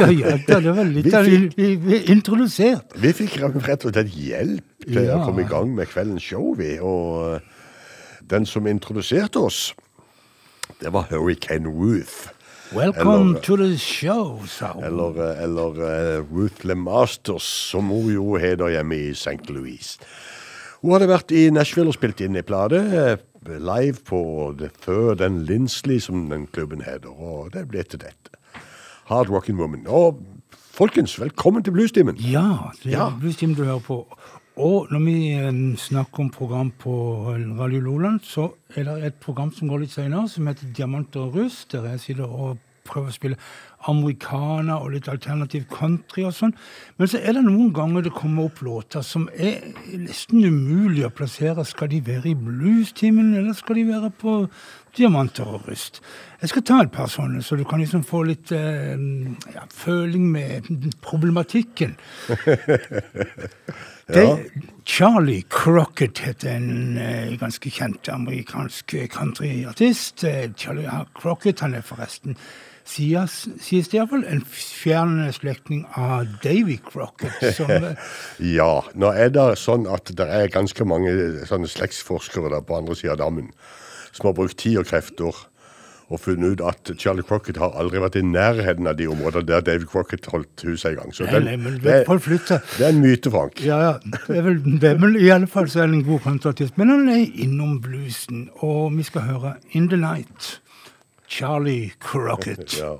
Ja da, ja det var litt Vi fikk- vi- vi- introdusert. Vi fikk rett og slett hjelp til Ja. å komme i gang med kveldens show, vi. Og eh, den som introduserte oss, det var Hurricane Ruth. Welcome Eller- to the show, sa hun. Eller, eh, eller eh, Ruth LeMasters, som hun jo heter hjemme i St. Louis. Hun hadde vært i Nashville og spilt inn i plate eh, live på The Third and Linsley, som den klubben heter. Og det ble til dette. Hard Rockin' Woman. Og folkens, velkommen til Bluestimen. Ja, det Ja. er Bluestimen du hører på. Og når vi eh, snakker om program på Radio Loland, så er det et program som går litt senere, som heter Diamant og rust, der jeg sitter og prøver å spille americana og litt alternativ country og sånn. Men så er det noen ganger det kommer opp låter som er nesten umulig å plassere. Skal de være i bluestimen, eller skal de være på diamanter og rust? Jeg skal ta et par sånne, så du kan liksom få litt eh, ja, føling med problematikken. Det, Charlie Crockett heter en eh, ganske kjent amerikansk countryartist. Eh, Charlie Crockett han er forresten, sies, sies det iallfall, en fjern slektning av Davy Crockett. Som, eh, Ja, nå er det sånn at det er ganske mange sånne slektsforskere der på andre sida av dammen som har brukt tid og krefter og funnet ut at Charlie Crockett har aldri vært i nærheten av de områdene der David Crockett holdt huset en gang. Så den- nei, men det, det er en myte, Frank. Ja, ja. Det er vel, det er vel i alle fall så er han en god countryartist. Men han er innom bluesen, og vi skal høre In the Night. Charlie Crockett. Ja.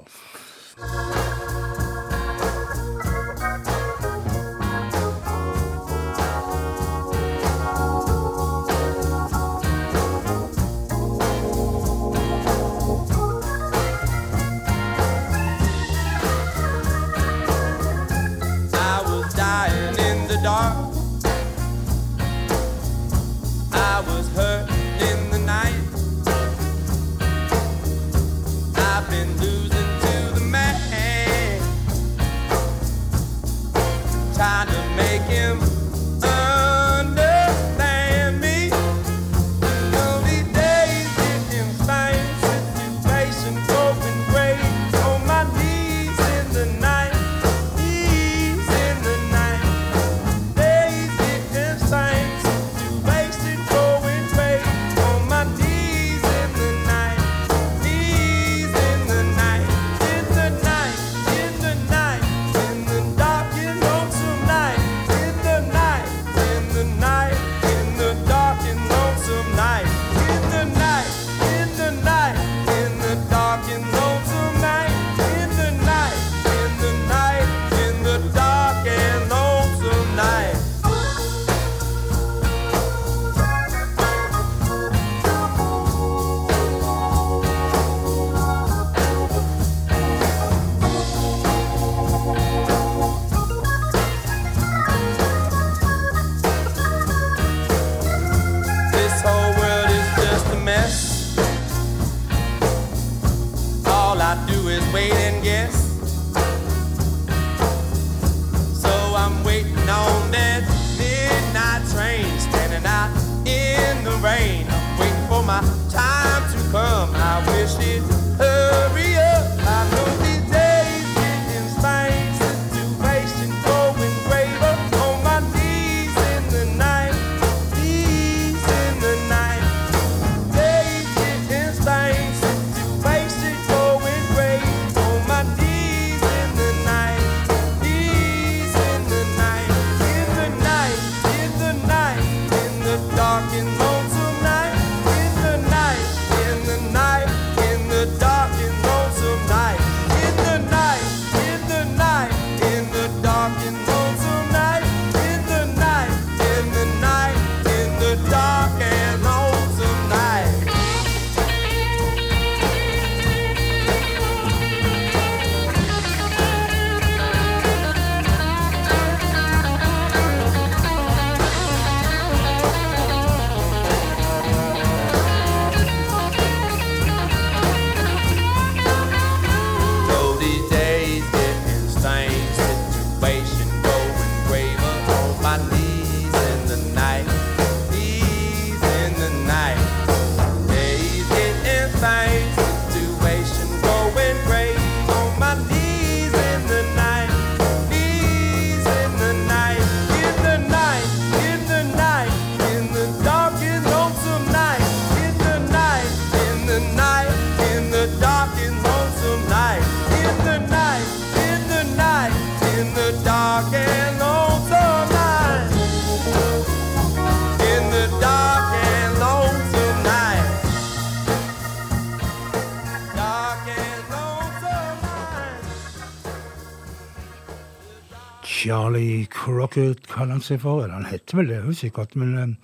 Kaller han seg for. Eller han heter vel det, sikkert. Men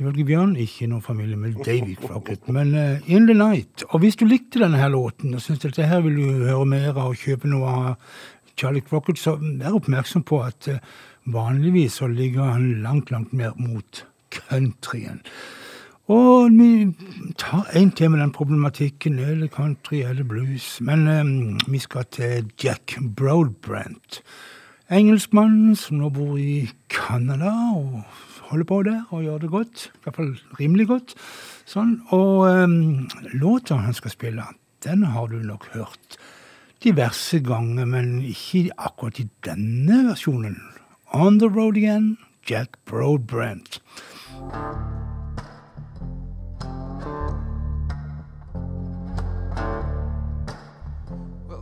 jeg ifølge Bjørn ikke noen familie med David Crocket. Men uh, In the Night. Og hvis du likte denne her låten og syns dette her vil du høre mer av og kjøpe noe av Charlie Crocket, så vær oppmerksom på at uh, vanligvis så ligger han langt, langt mer mot countryen. Og vi tar en til med den problematikken. Eller country eller blues? Men um, vi skal til Jack Broadbrant. Engelskmann som nå bor i Canada og holder på der og gjør det godt. I hvert fall rimelig godt. Sånn. Og um, låta han skal spille, den har du nok hørt diverse ganger, men ikke akkurat i denne versjonen. On the road again, Jack Broadbrant.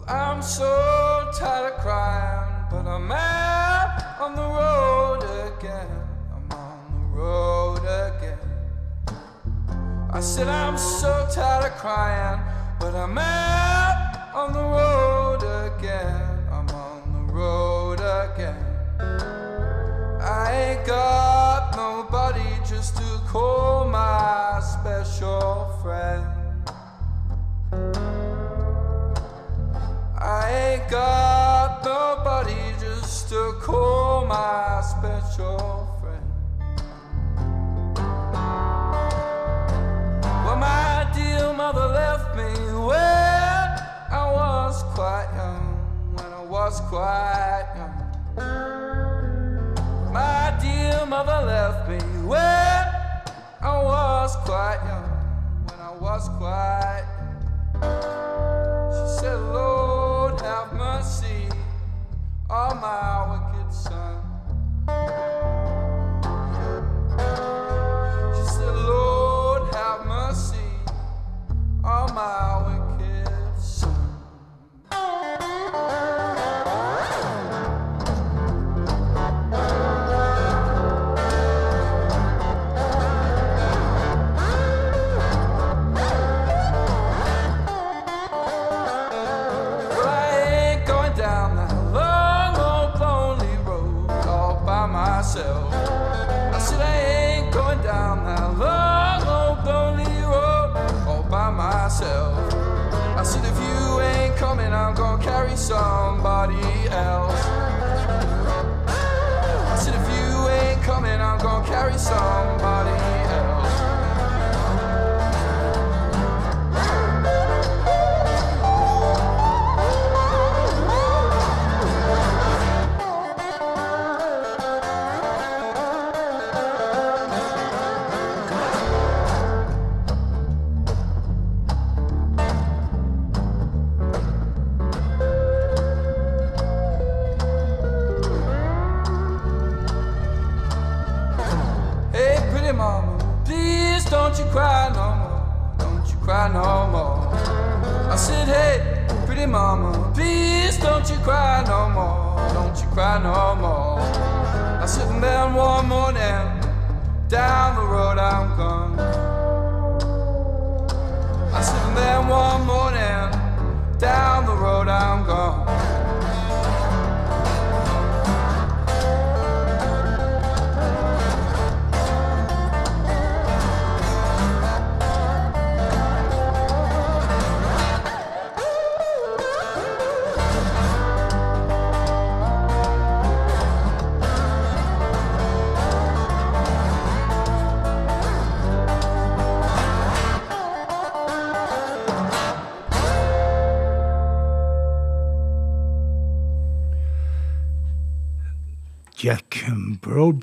I'm so tired of crying, but I'm out on the road again. I'm on the road again. I said I'm so tired of crying, but I'm out on the road again. I'm on the road again. I ain't got nobody just to call my special friend. Quite young. My dear mother left me when I was quite young, when I was quite young. She said, Lord, have mercy on my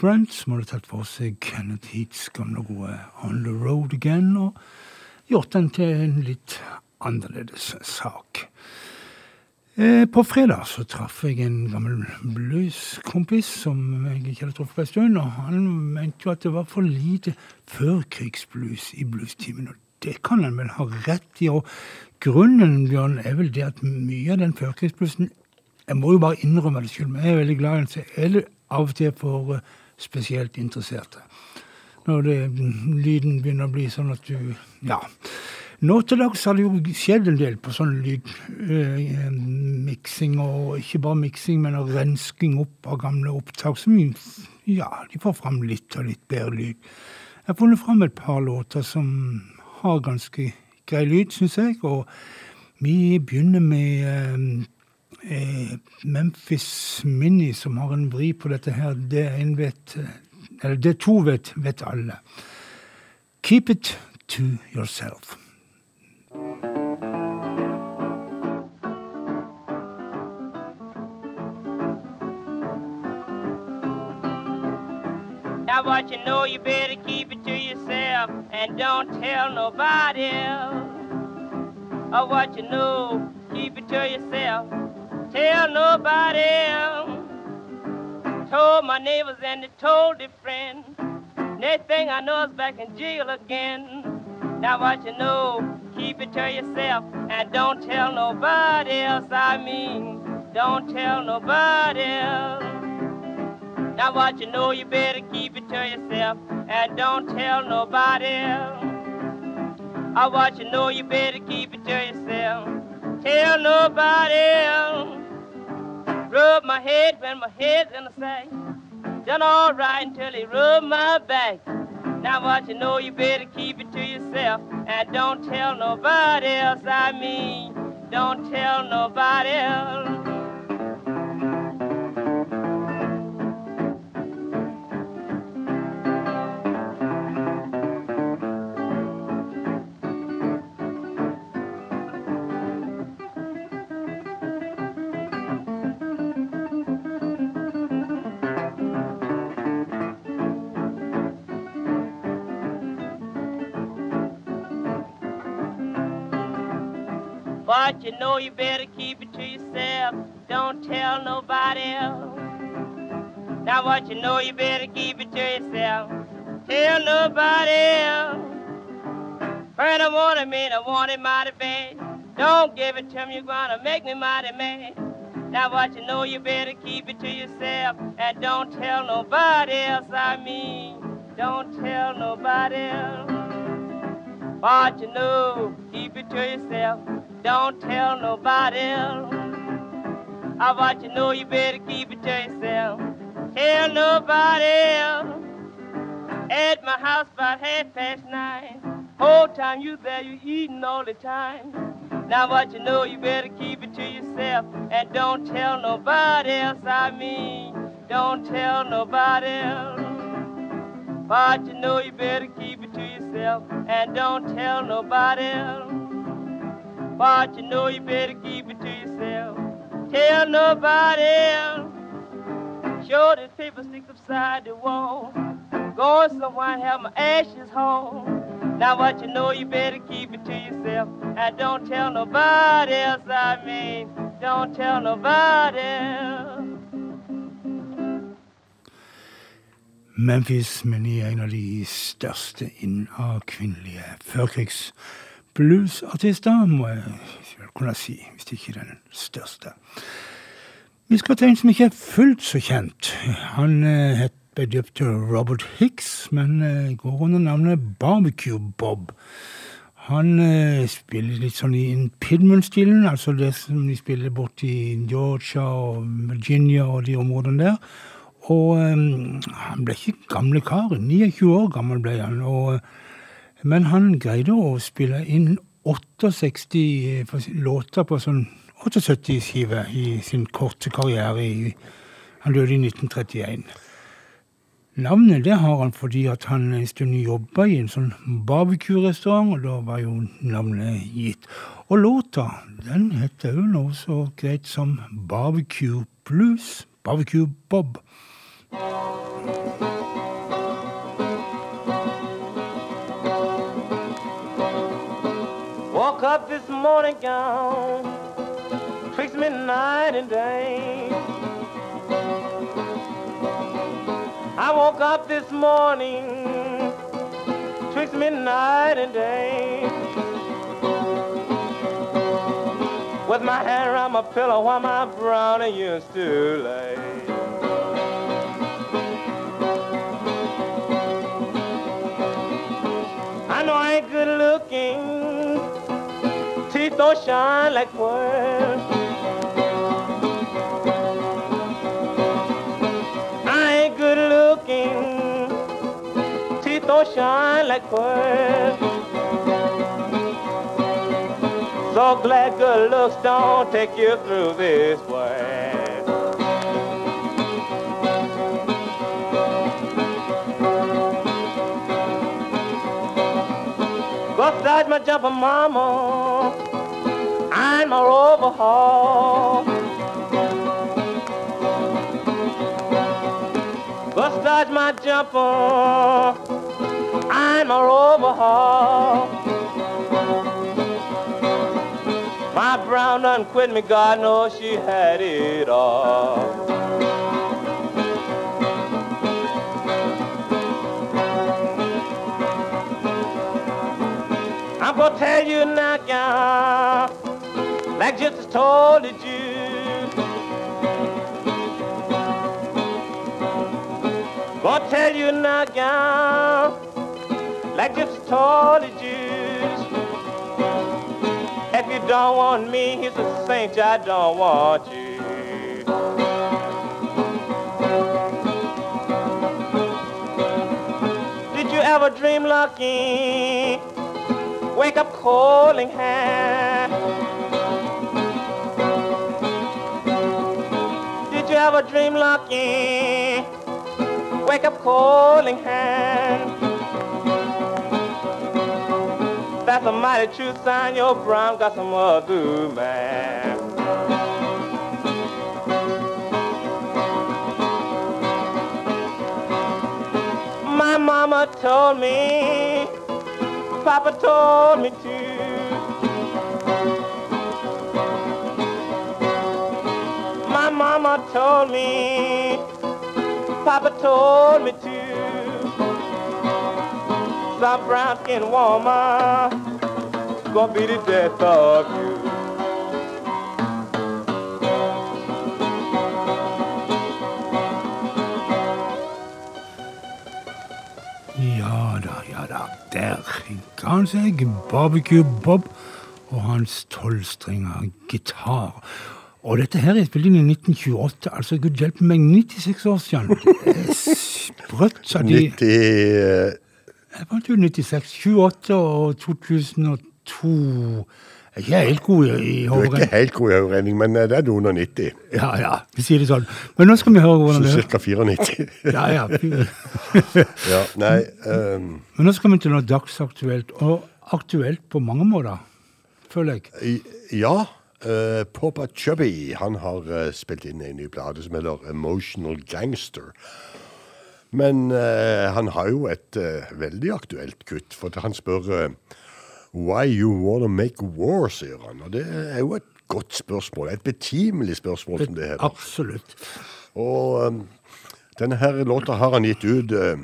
Broadbrant, som hadde tatt for seg Kenneth Heats gamle gode On The Road Again, og gjort den til en litt annerledes sak. Eh, På fredag så traff jeg en gammel blueskompis som jeg ikke hadde truffet på en stund. og Han mente jo at det var for lite førkrigsblues i bluestimen. Og det kan han vel ha rett i. Og grunnen Bjørn, er vel det at mye av den førkrigsbluesen Jeg må jo bare innrømme det selv, men jeg er veldig glad i den. Så er det av og til for eh, spesielt interesserte. Når det, lyden begynner å bli sånn at du Ja. Nå til dags har det jo skjedd en del på sånn lydmiksing, uh, og ikke bare miksing, men rensking opp av gamle opptak som ja, de får fram litt og litt bedre lyd. Jeg har funnet fram et par låter som har ganske grei lyd, syns jeg, og vi begynner med uh, Memphis Mini, som har en vri på dette her. Det vet, eller det to vet, vet alle. Keep it to yourself. Now what you know, you better keep it to yourself and don't tell nobody else. Or what you know, keep it to yourself. Tell nobody else. Told my neighbors and they told their friends. Next thing I know is back in jail again. Now what you know, keep it to yourself and don't tell nobody else. I mean, don't tell nobody else. Now what you know, you better keep it to yourself and don't tell nobody else. I what you know, you better keep it to yourself. Tell nobody else. Rub my head when my head's in the sack. Done all right until he rubbed my back. Now what you know, you better keep it to yourself and don't tell nobody else. I mean, don't tell nobody else. But you know you better keep it to yourself. Don't tell nobody else. Now what you know you better keep it to yourself. Tell nobody else. Friend, I want it, man, I want it mighty bad. Don't give it to me, you're gonna make me mighty mad. Now what you know you better keep it to yourself. And don't tell nobody else, I mean, don't tell nobody else. But you know, keep it to yourself. Don't tell nobody else. I want you know you better keep it to yourself. Tell nobody else. At my house about half past nine. Whole time you there, you eating all the time. Now what you know, you better keep it to yourself. And don't tell nobody else, I mean, don't tell nobody else. But you know you better keep it to yourself. And don't tell nobody else. But you know you better keep it to yourself. Tell nobody else. Sure this paper sticks upside the wall. Going somewhere and have my ashes home. Now what you know you better keep it to yourself. And don't tell nobody else, I mean. Don't tell nobody else. Memphis men er en av de største inn av kvinnelige førkrigsbluesartister, må jeg selv kunne si, hvis ikke den største. Vi skal til en som ikke er fullt så kjent. Han eh, het ble døpt til Robert Hicks, men eh, går under navnet Barbecue Bob. Han eh, spiller litt sånn i Pidman-stilen, altså det som de spiller borti Georgia og Virginia og de områdene der. Og um, han ble ikke gamle karen. 29 år gammel ble han. Og, men han greide å spille inn 68 låter på sånn 78-skive i sin korte karriere. I, han døde i 1931. Navnet det har han fordi at han en stund jobba i en sånn barbecue-restaurant, og da var jo navnet gitt. Og låta den heter jo noe så greit som Barbecue Blues. Barbecue Bob. Woke up this morning gone, twixt midnight and day. I woke up this morning, twixt midnight and day. With my hand around my pillow while my brownie used to lay. Don't shine like pearls. I ain't good looking, teeth don't shine like pearls. So glad good looks don't take you through this world. Start my jumper mama and my overhaul. Go start my jumper and my overhaul. My brown done quit me, God knows she had it all. I'm gonna tell you now, gal, like just told you. Gonna tell you now, gal, like just told you. If you don't want me, here's a saint, I don't want you. Did you ever dream lucky? Wake up calling hand. You ever dream lucky? Wake up calling hand. That's a mighty true sign your brown got some other man. My mama told me, Papa told me to. Mama told me, Papa told me to. Some brown skinned woman gonna be the death of you. Ja da, ja da. Der ga han seg Barbecue Bob og hans tolvstrenga gitar. Og dette her er spilt inn i 1928, altså gud hjelpe meg, 96 år siden. Sprøtt sa de 90 eh, Jeg fant jo 96, 28 og 2002 Jeg er ikke helt god i Du er ikke helt god i hoderegning, men eh, det er du under 90. Ja, ja, vi sier det sånn. Men nå skal vi høre hvordan det er. Så ca. 94. Ja, ja. ja, nei um... Men nå skal vi til noe dagsaktuelt, og aktuelt på mange måter, føler jeg. Ja. Uh, Papa Chubby han har uh, spilt inn en ny plate som heter Emotional Gangster. Men uh, han har jo et eh, veldig aktuelt kutt, for han spør eh, Why you wanna make war, sier han. Og det er jo et godt spørsmål. Et betimelig spørsmål, som det heter. Absolutt. Og um, denne her låta har han gitt ut eh,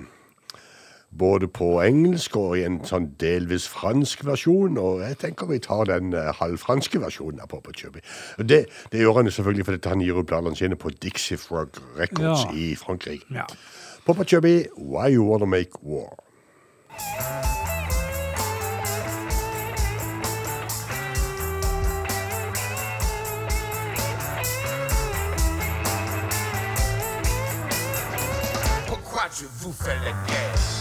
både på engelsk og i en sånn delvis fransk versjon. Og jeg tenker vi tar den eh, halvfranske versjonen av Papa Chubby. Det, det gjør han selvfølgelig fordi han gir ut planene sine på Dixie Frog Records Ja. i Frankrike. Ja. Papa Chubby, Why You Wanna Make War. Pourquoi je vous fais la guerre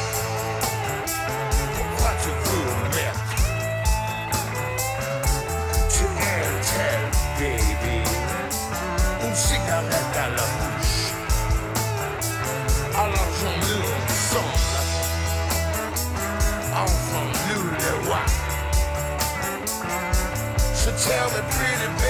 avec à la bouche. Alors jouons-nous ensemble, enfonce-nous. Je depuis les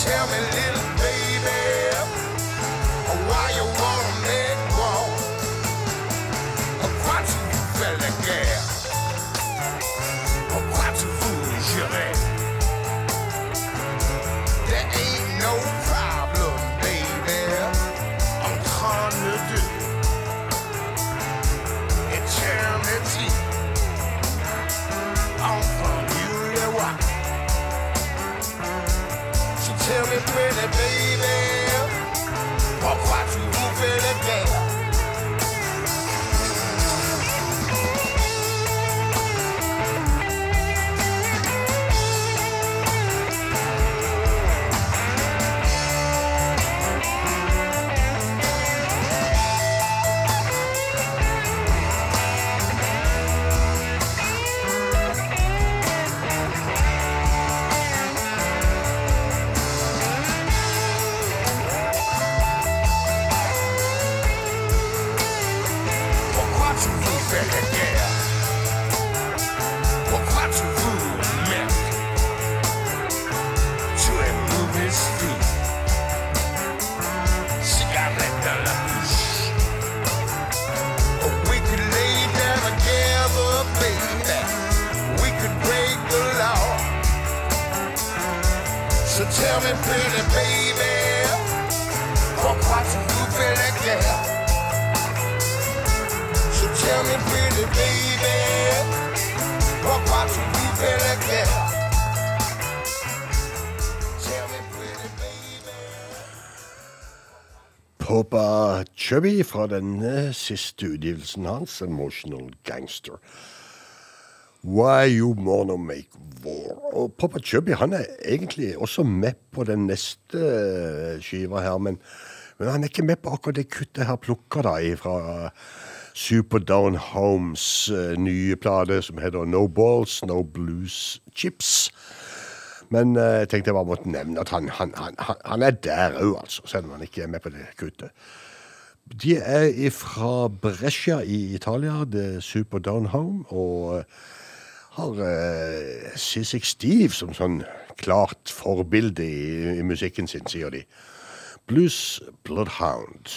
tell me, little Chubby fra den eh, siste utgivelsen hans, Emotional Gangster. Why You Wanna Make War. Og Papa Chubby han er egentlig også med på den neste eh, skiva her, men, men han er ikke med på akkurat det kuttet her plukka da fra Super Down Homes eh, nye plate som heter No Balls, No Blues Chips. Men eh, jeg tenkte jeg bare måtte nevne at han, han, han- han er der òg, altså, selv om han ikke er med på det kuttet. De er fra Brescia i Italia, The Super Down Home, og eh, har uh, Sissik Steve som sånn klart forbilde i, i musikken sin, sier de. Blues Bloodhound.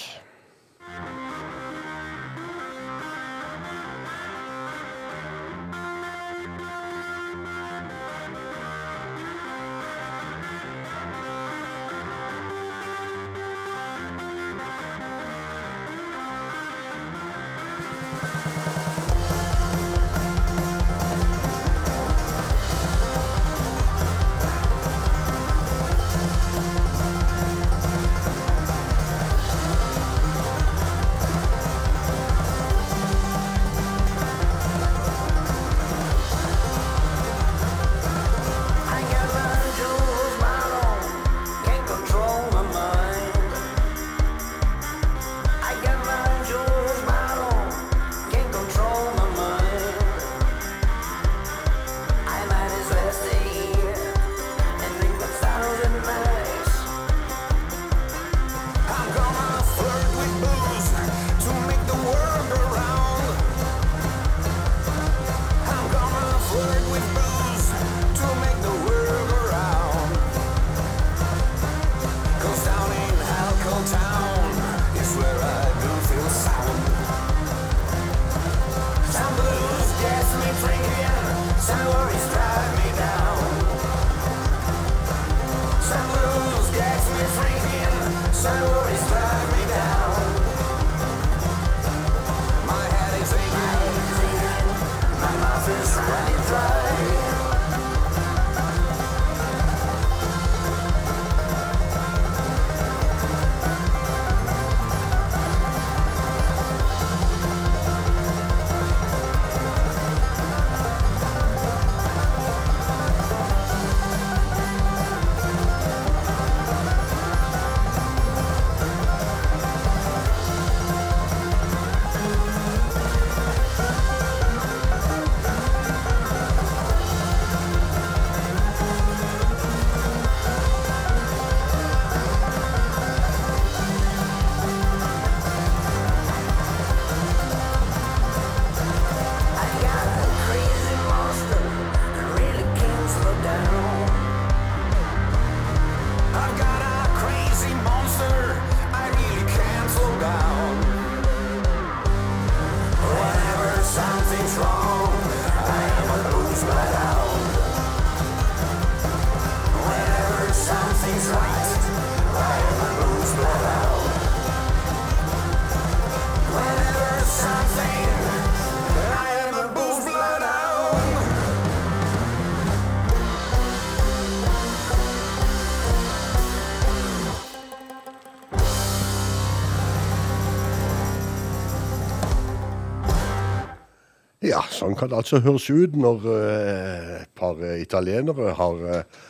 Sånn kan det altså høres ut når eh, et par eh, italienere har eh,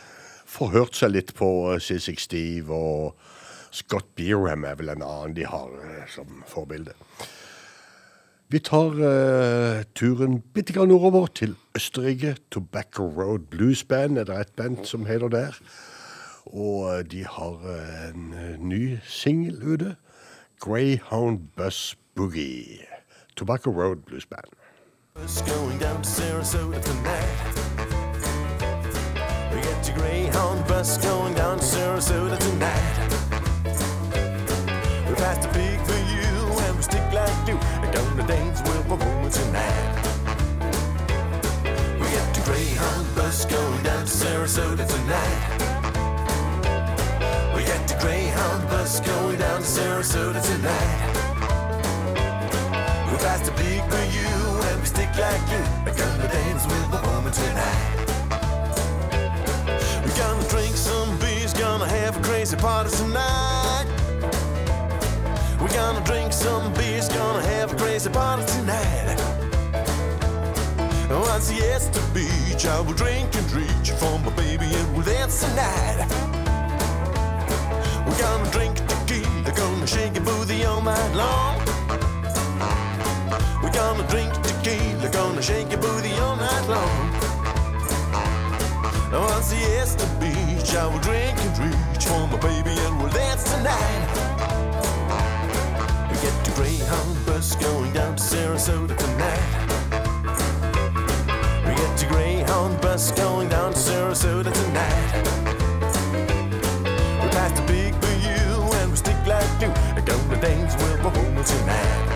forhørt seg litt på eh, C6 Steve, og Scott Beerham er vel en annen de har som forbilde. Vi tar uh, turen bitte grann nordover til Østerrike. Tobacco Road Blues Band er det et band som heter der. Og de har en ny singel ute. Greyhound Bus Boogie. Tobacco Road Blues Band. Going down to Sarasota tonight. We get your Greyhound bus going down to Sarasota tonight. We passed the peak for you and we stick like glue. And down the dance with a woman tonight. We get your Greyhound bus going down to Sarasota tonight. We get the Greyhound bus going down to Sarasota tonight. We passed the peak for you we stick like glue. We're gonna dance with a woman tonight. We're gonna drink some beers, gonna have a crazy party tonight. We're gonna drink some beers, gonna have a crazy party tonight. Once yes to beach, I will drink and reach for my baby and we'll dance tonight. We're gonna drink tequila, gonna shake and booty all night long. We're gonna drink tequila, gonna shake your booty all night long. Once the beach, I will drink and reach for my baby and we'll dance tonight. We get the Greyhound bus going down to Sarasota tonight. We get the Greyhound bus going down to Sarasota tonight. We pass the big for you and we stick like glue. Gonna dance with a woman tonight.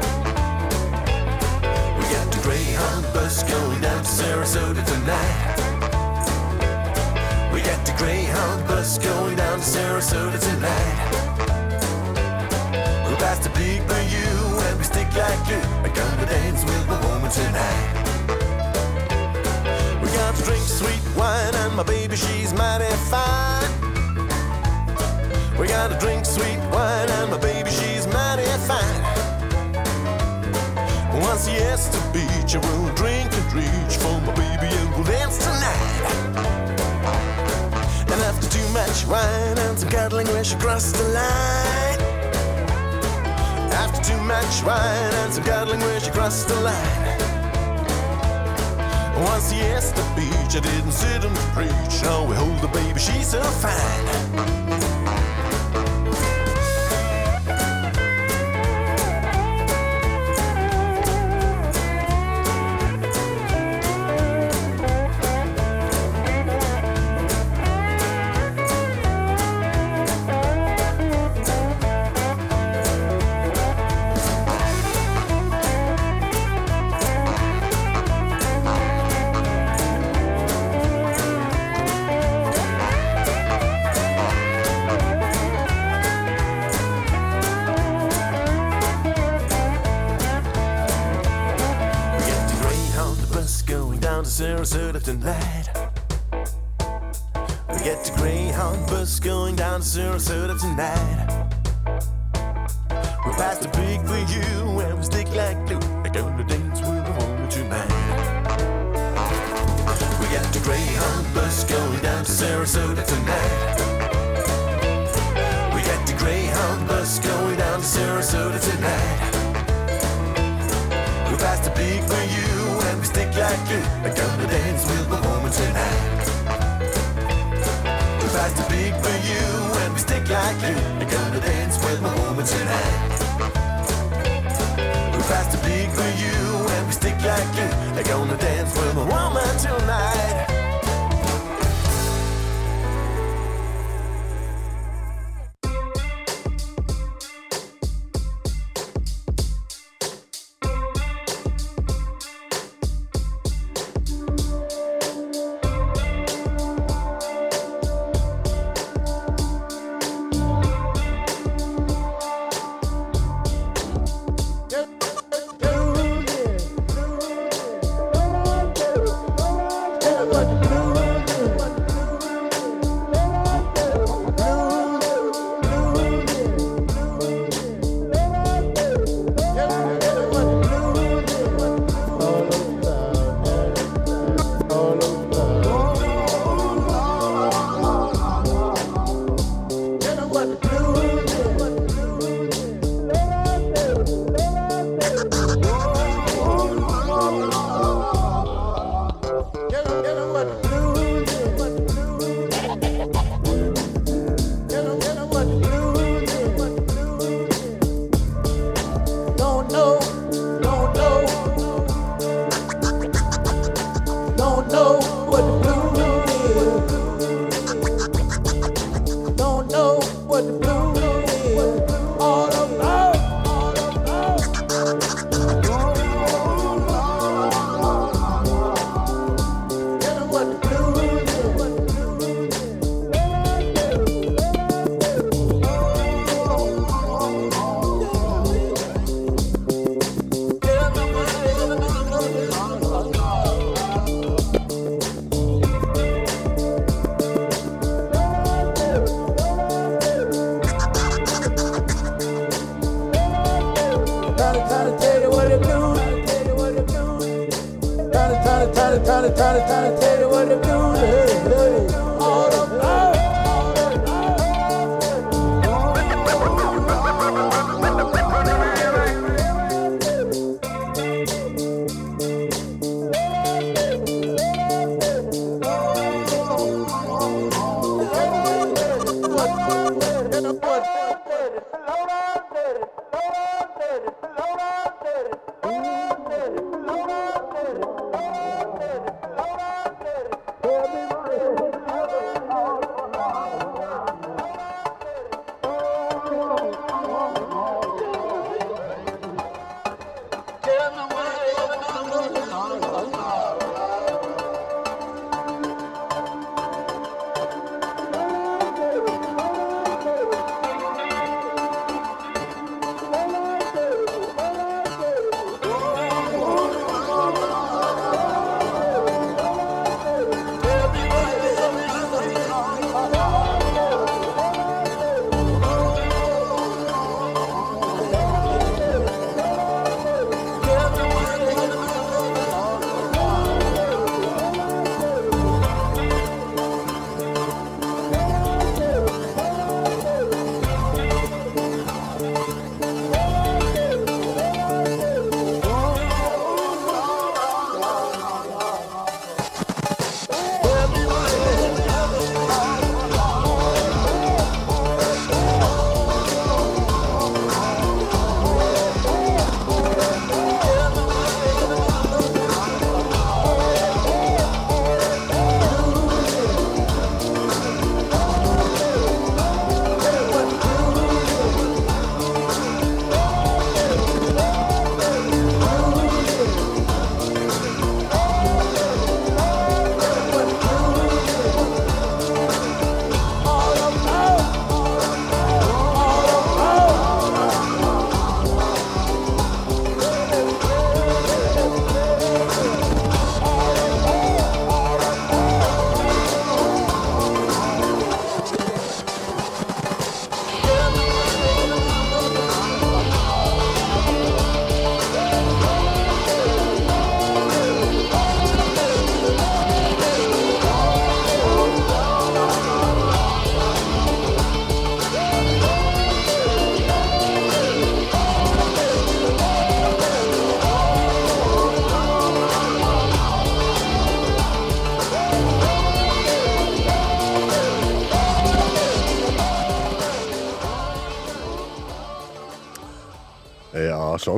Greyhound bus going down to Sarasota tonight. We got the Greyhound bus going down to Sarasota tonight. We pass the big for you and we stick like glue. And gonna dance with a woman tonight. We got to drink sweet wine and my baby she's mighty fine. We gotta drink sweet wine and my baby she's mighty fine. Once yes to I will drink and reach for my baby and we'll dance tonight. And after too much wine and some cuddling, we should cross the line. After too much wine and some cuddling, we should cross the line. Once yes to beach, I didn't sit and preach. Now we hold the baby, she's so fine.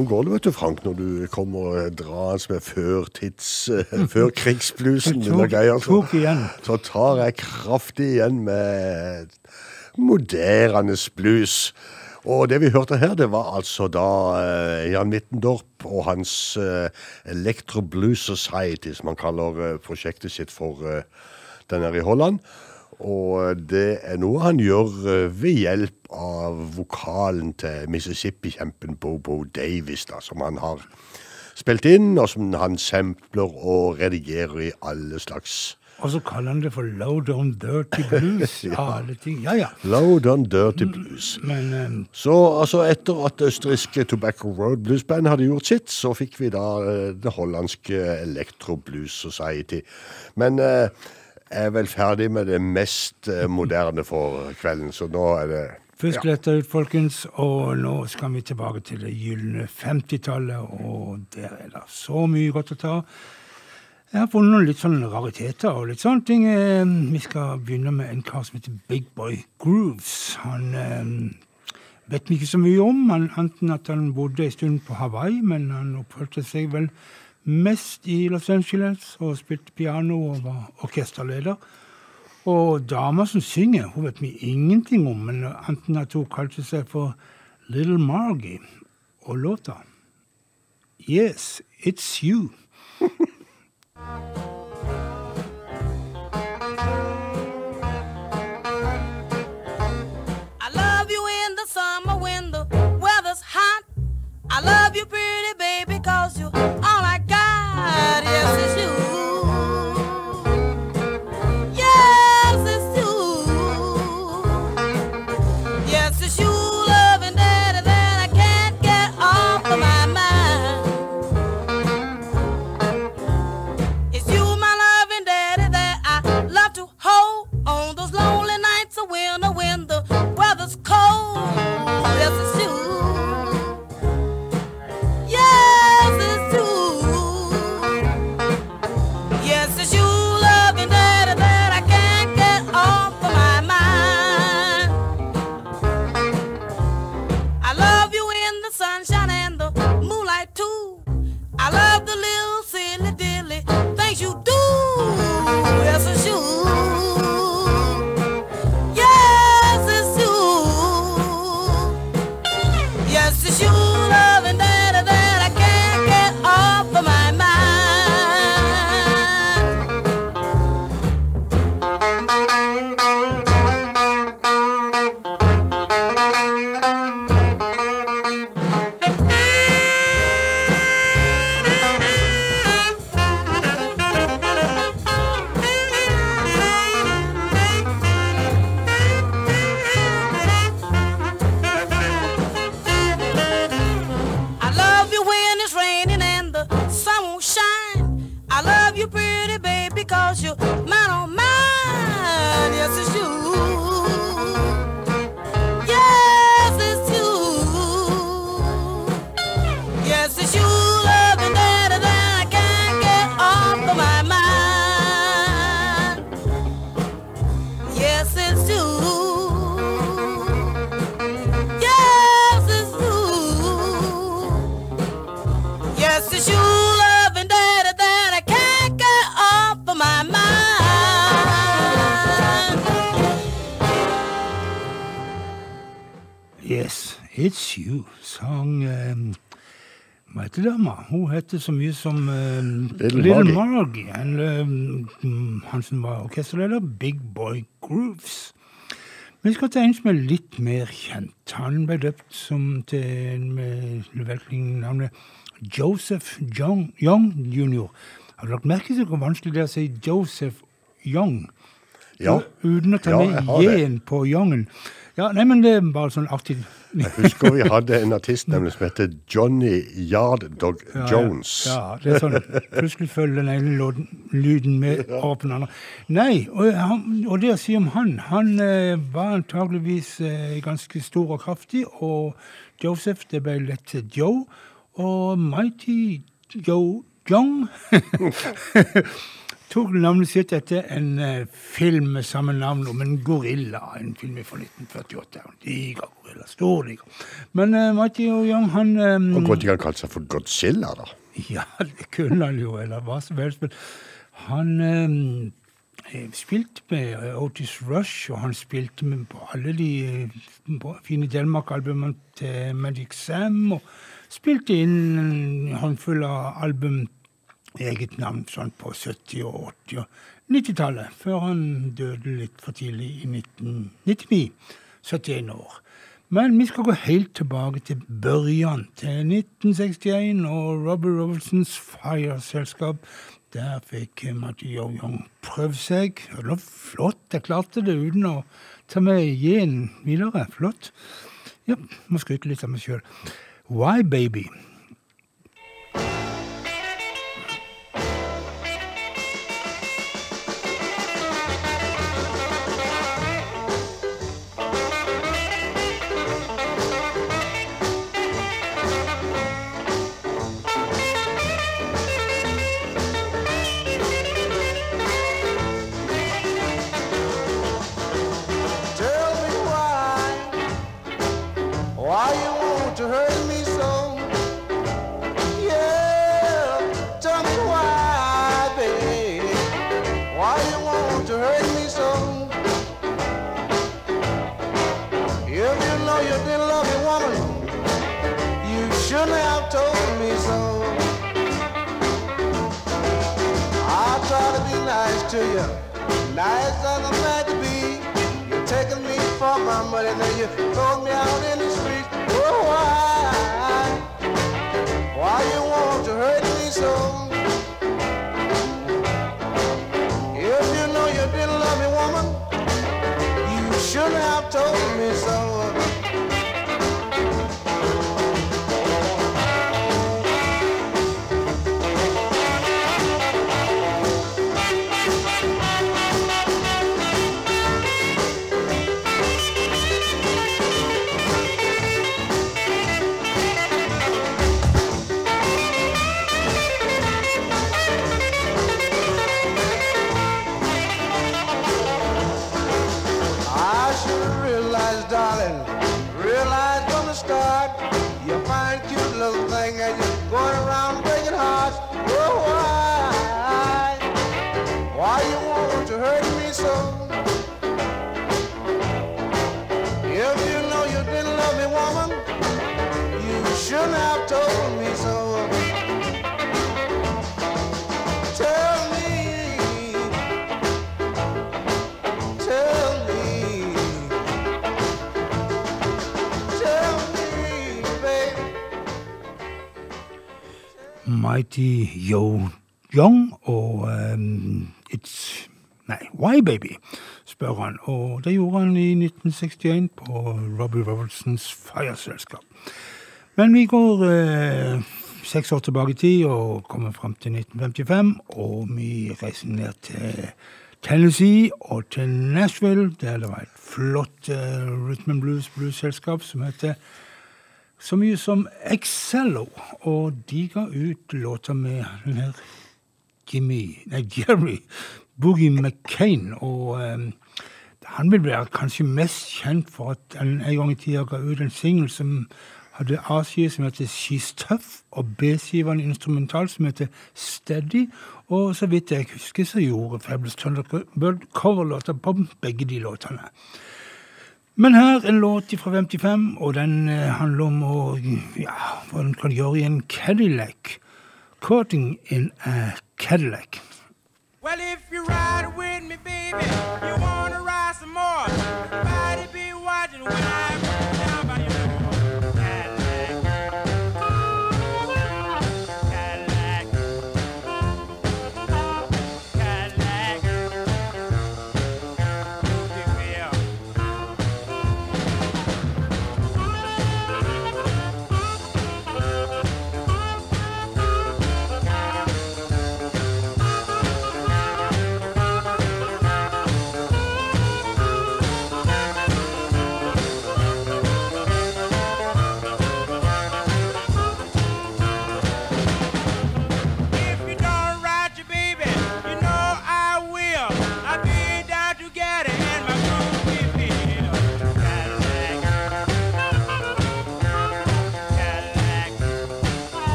Sånn går det, vet du, Frank, når du kommer og med førtids... eh, før krigsblusen eller greier, så- tar jeg kraftig igjen med moderne blues. Og det vi hørte her, det var altså da eh, Jan Mittendorp og hans eh, Electro Blues Society, som han kaller prosjektet sitt for den her i Holland. Og det er noe han gjør ved hjelp av vokalen til Mississippi-kjempen Bobo Davis, da, som han har spilt inn, og som han sampler og redigerer i alle slags Og så kaller han det for low down dirty blues. ja. Ja, ja. Low Down Dirty Blues. Men um... Så altså etter at det østerrikske Tobacco Road Blues Band hadde gjort sitt, så fikk vi da uh, det hollandske Electro Blues Society. Men uh, jeg er vel ferdig med det mest eh, moderne for kvelden, så nå er det Først dette ut, folkens, og nå skal vi tilbake til det gylne 50-tallet, og der er det så mye godt å ta. Jeg har funnet noen litt sånne rariteter og litt sånne ting. Vi skal begynne med en kar som heter Big Boy Grooves. Han eh, vet vi ikke så mye om, han, anten at han bodde en stund på Hawaii, men han oppholdt seg vel mest i Los Angeles og spilte piano og var orkesterleder. Og dama som synger, hun vet vi ingenting om, men enten at hun kalte seg for Little Margie, og låta Yes, it's you. Heter så mye som uh, Little Little Margie. Han, eh, mm, han som var orkesterleder, Big Boy Grooves. Vi skal til en som er litt mer kjent. Han ble døpt som til med navnet Joseph Young, Young jr. Har du lagt merke til hvor vanskelig det er å si Joseph Young? Ja. Uten å ta med. J-en på Youngen. Ja, nei, men det er bare sånn artig Jeg husker vi hadde en artist nemlig som heter Johnny Yarddog Ja. Jones. Ja, det er sånn. Plutselig følger den ene lyden med over på den andre. Nei, og, han, og det å si om han Han eh, var antageligvis eh, ganske stor og kraftig, og Joseph, det ble lett til Joe. Og Mighty Joe Young tok navnet sitt etter en eh, film med samme navn om en gorilla. En film fra 1948. En diger gorilla. Stor diger. Men uh, Mighty og Young, han um, Og godt ikke han kalte seg for Godzilla, da. ja, det kunne han jo, eller hva som helst. Men han um, spilte med eh, Otis Rush, og han spilte med på alle de eh, på fine Delmark-albumene til Magic Sam, og spilte inn en håndfull av album eget navn sånn på 70- og 80- og 90-tallet, før han døde litt for tidlig i 1999. 71 år. Men vi skal gå helt tilbake til børjan, til 1961 og Robert Robertsons Fire-selskap. Der fikk Yo Young prøve seg. Det var flott, jeg klarte det uten å ta med J-en videre. Flott. Ja, må skryte litt av meg sjøl. Why Baby? My money, then you throw me out Mighty Yo Young og um, It's Nei, Why Baby, spør han. Og det gjorde han i 1961 på Robbie Robertsons Fire-selskap. Men vi går eh, seks år tilbake i tid og kommer fram til 1955, og vi reiser ned til Tennessee og til Nashville, der det var et flott eh, rhythm and blues blues-selskap som heter så mye som Excello, og de ga ut låter med den Jimmy, nei, Jerry Boogie McCain, og um, han vil være kanskje mest kjent for at han en gang i tida ga ut en singel som hadde A-side som heter She's Tough, og B-side en instrumental som heter Steady, og så vidt jeg husker så gjorde Fabulous Thunderbird coverlåter på begge de låtene. Men her en låt fra 55, og den eh, handler om å Ja, hva den kan gjøre i en Cadillac. Courting in a Cadillac. Well, if you ride with me, baby, you wanna ride some more. Everybody be watching when I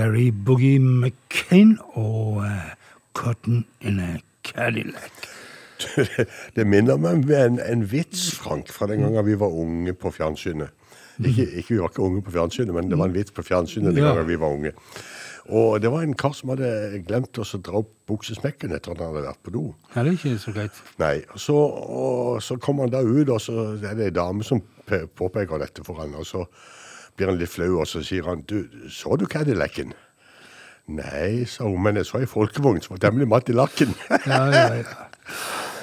Jerry Boogie McCain og uh, Cotton in a Cadillac. Det minner meg om en, en vits, Frank, fra den gangen vi var unge på fjernsynet. Ikke, ikke vi var ikke unge på fjernsynet, men det var en vits på fjernsynet den gangen vi var unge. Og det var en kar som hadde glemt å dra opp buksesmekken etter at han hadde vært på do. Ja, det er ikke så greit. Nei, så, og så kom han da ut, og så er det ei dame som pe- påpeker dette for han, og så blir han litt flau, og så sier han, du, så du Cadillacen? Nei, sa hun, men jeg så ei folkevogn som var temmelig matt i lakken. Ja, ja, ja.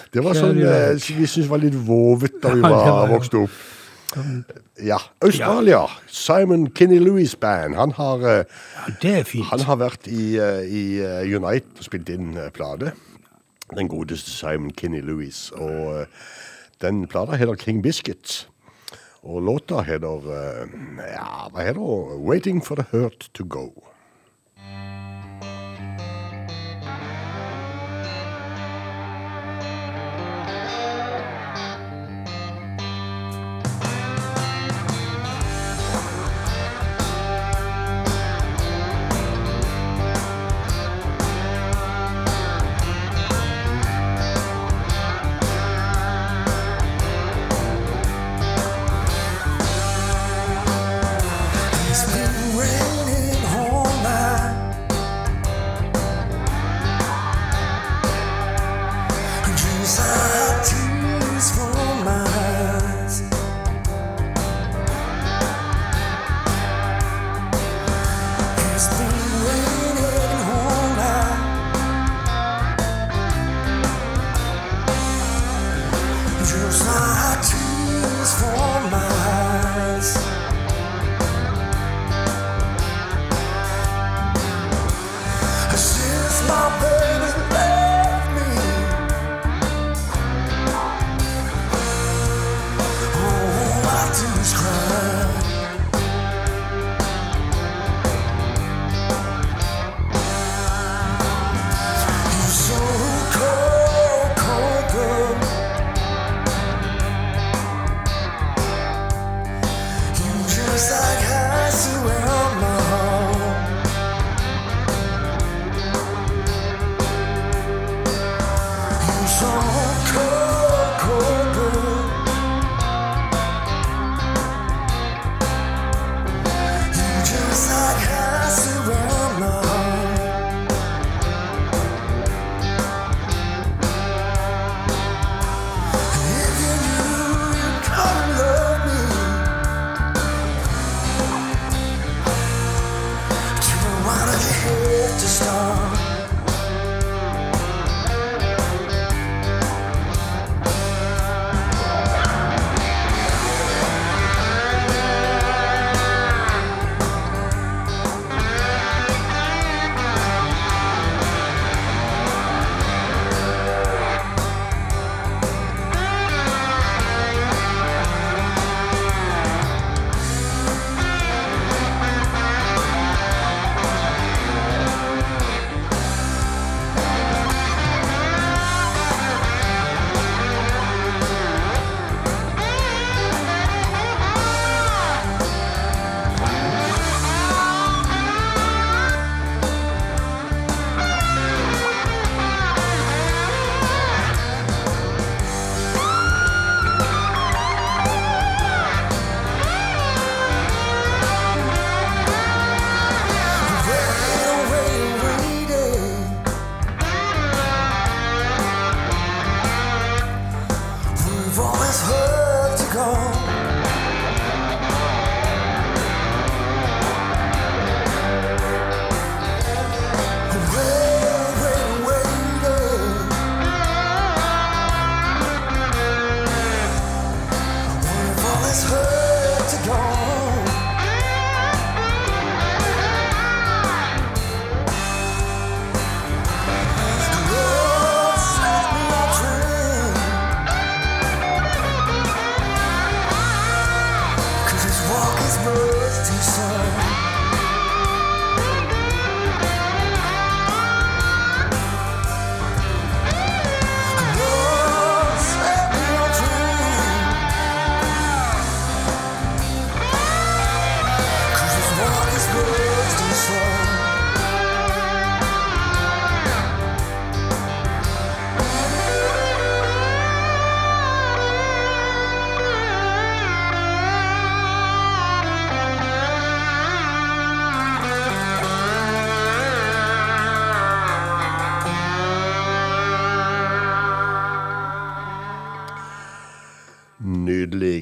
Det var sånn eh, vi syntes var litt vovet da vi Ja, var, vokste opp. Ja. Australia. Simon Kinney Lewis Band. Han har, eh, han har vært i, eh, i eh, Unite og spilt inn eh, plate. Den godeste Simon Kinney Lewis. Og eh, den plata heter King Biscuit. Og låta heter eh, Ja, hva heter? Waiting for the Hurt to Go.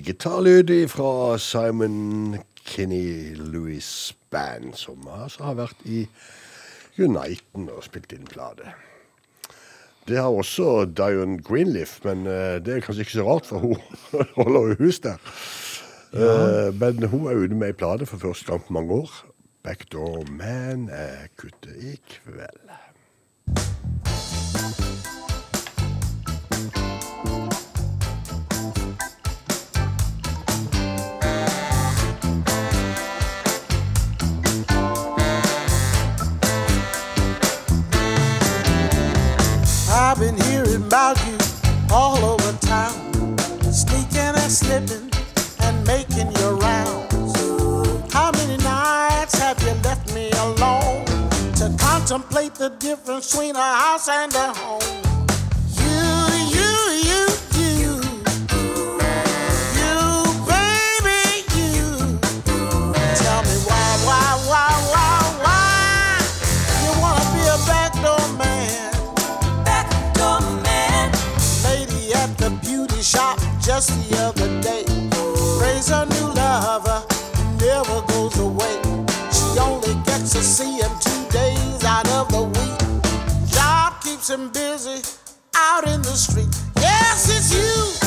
Gitarlyd fra Simon Kinney Louis Band, som altså har vært i Uniten og spilt inn plate. Det har også Dion Greenleaf, men eh, det er kanskje ikke så rart, for hun holder jo hus der. Ja. men hun er ute med ei plate for første gang på mange år. Backdoor Man er kuttet i kveld. I've been hearing about you all over town, sneaking and slipping and making your rounds. How many nights have you left me alone to contemplate the difference between a house and a home? Keeps him busy out in the street. Yes, it's you.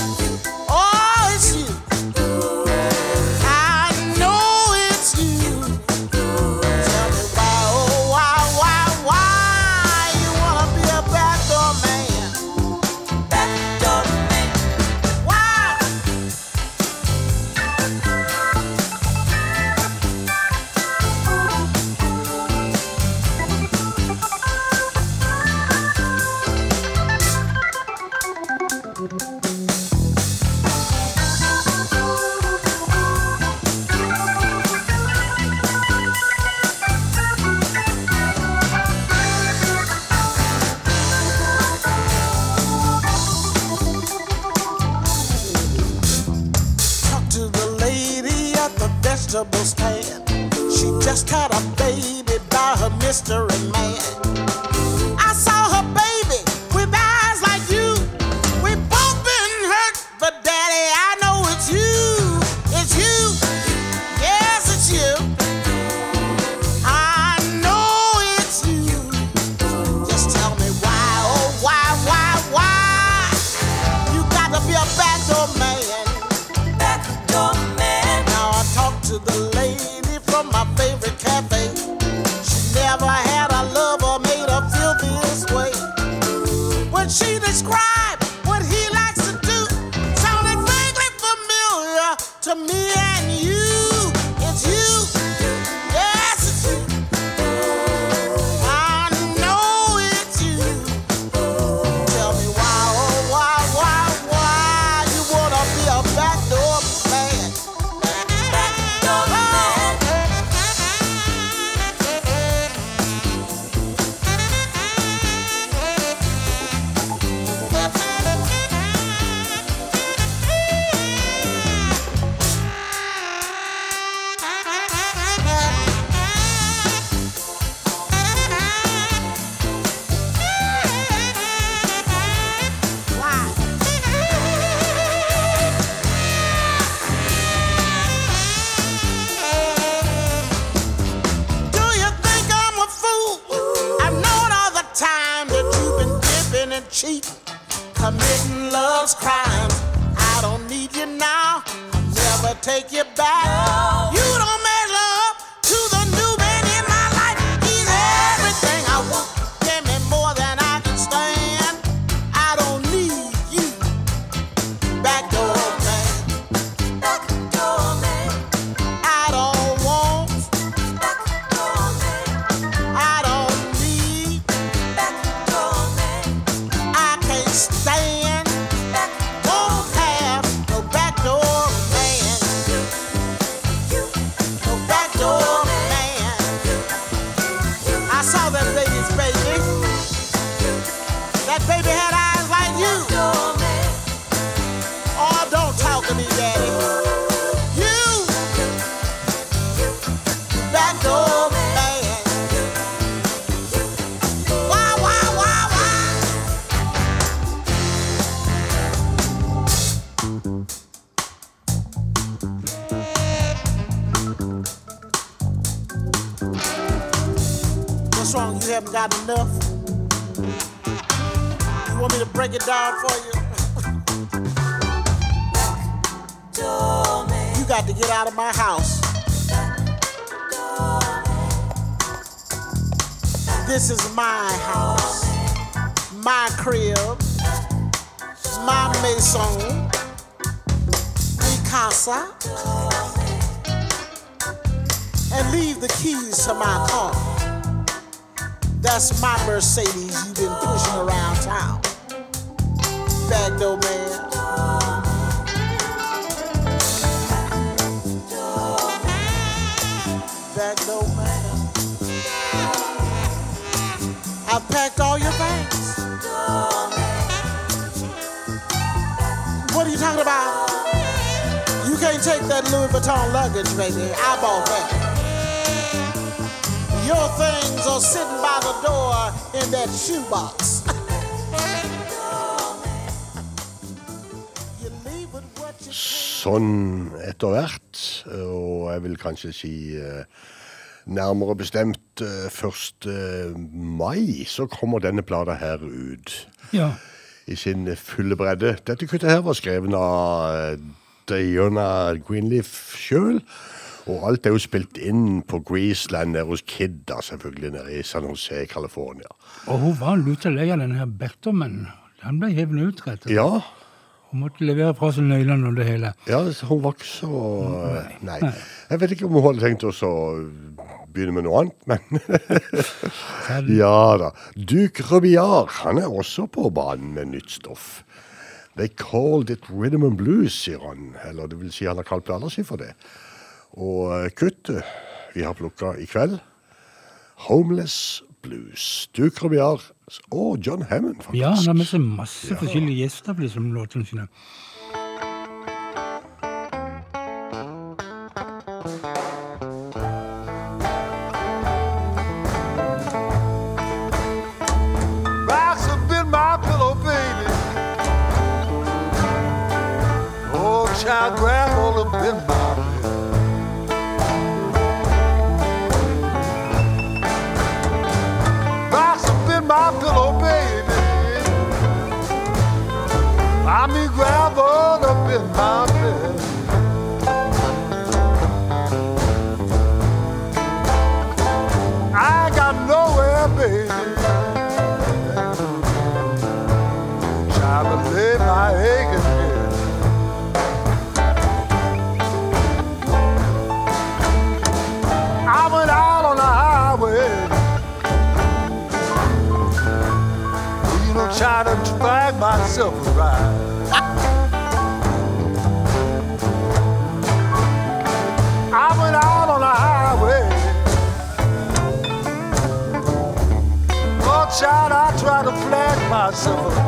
By her etter hvert, og jeg vil kanskje si eh, nærmere bestemt eh, 1. mai, så kommer denne plata her ut Ja. i sin fulle bredde. Dette kuttet her var skrevet av eh, Diana Greenleaf sjøl. Og alt er jo spilt inn på Greaseland nede hos Kidda, selvfølgelig, nede i San Jose, i California. Og hun var luta lei av denne her Beckerman. Han ble hevet ut, rett og slett. Ja, Hun måtte levere fra seg nøklene og det hele. ja hun var ikke så Nei. Jeg vet ikke om hun hadde tenkt oss å begynne med noe annet, men Ja da. Duke Rubiar han er også på banen med nytt stoff. They called it rhythm and blues, sier han. Eller det vil si han har kalt plata si for det. Og eh, kuttet vi har plukka i kveld, Homeless Blues. Duke Robillard og John Hammond, faktisk. Ja, han har med seg masse forskjellige gjester på liksom, låtene sine. Rocks have been my pillow, baby. Oh, child, grab all the in I'll suffer.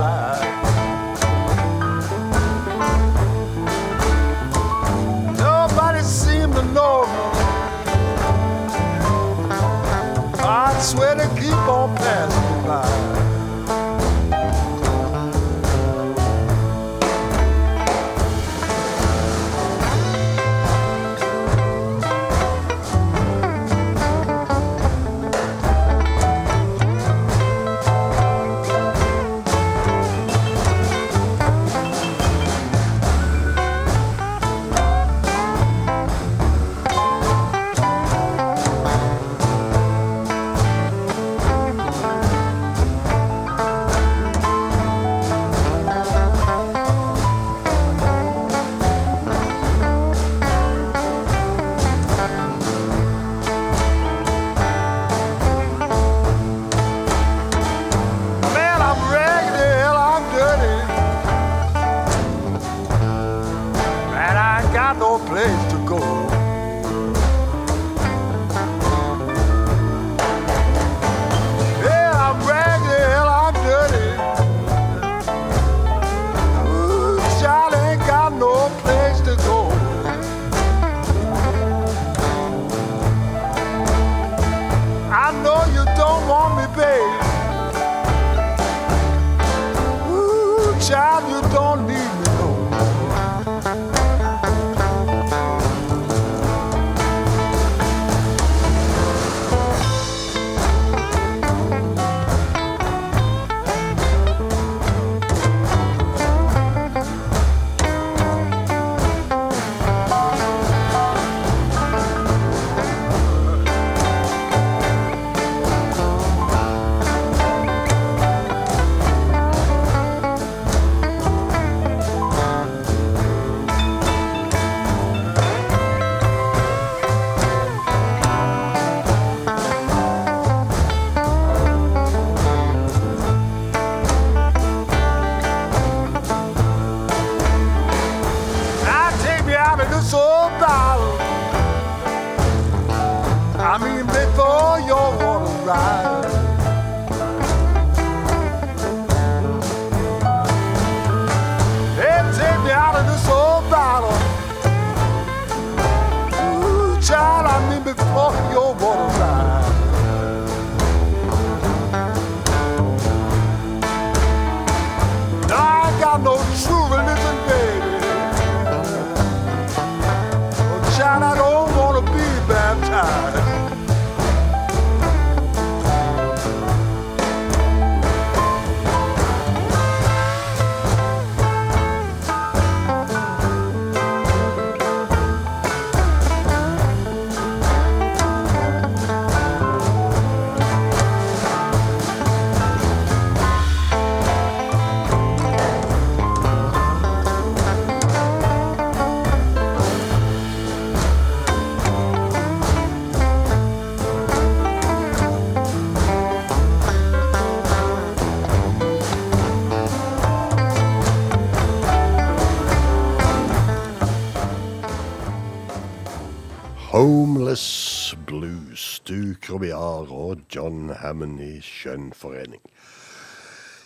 Homeless Blues, du Krobiar og John Hammond i skjønn forening.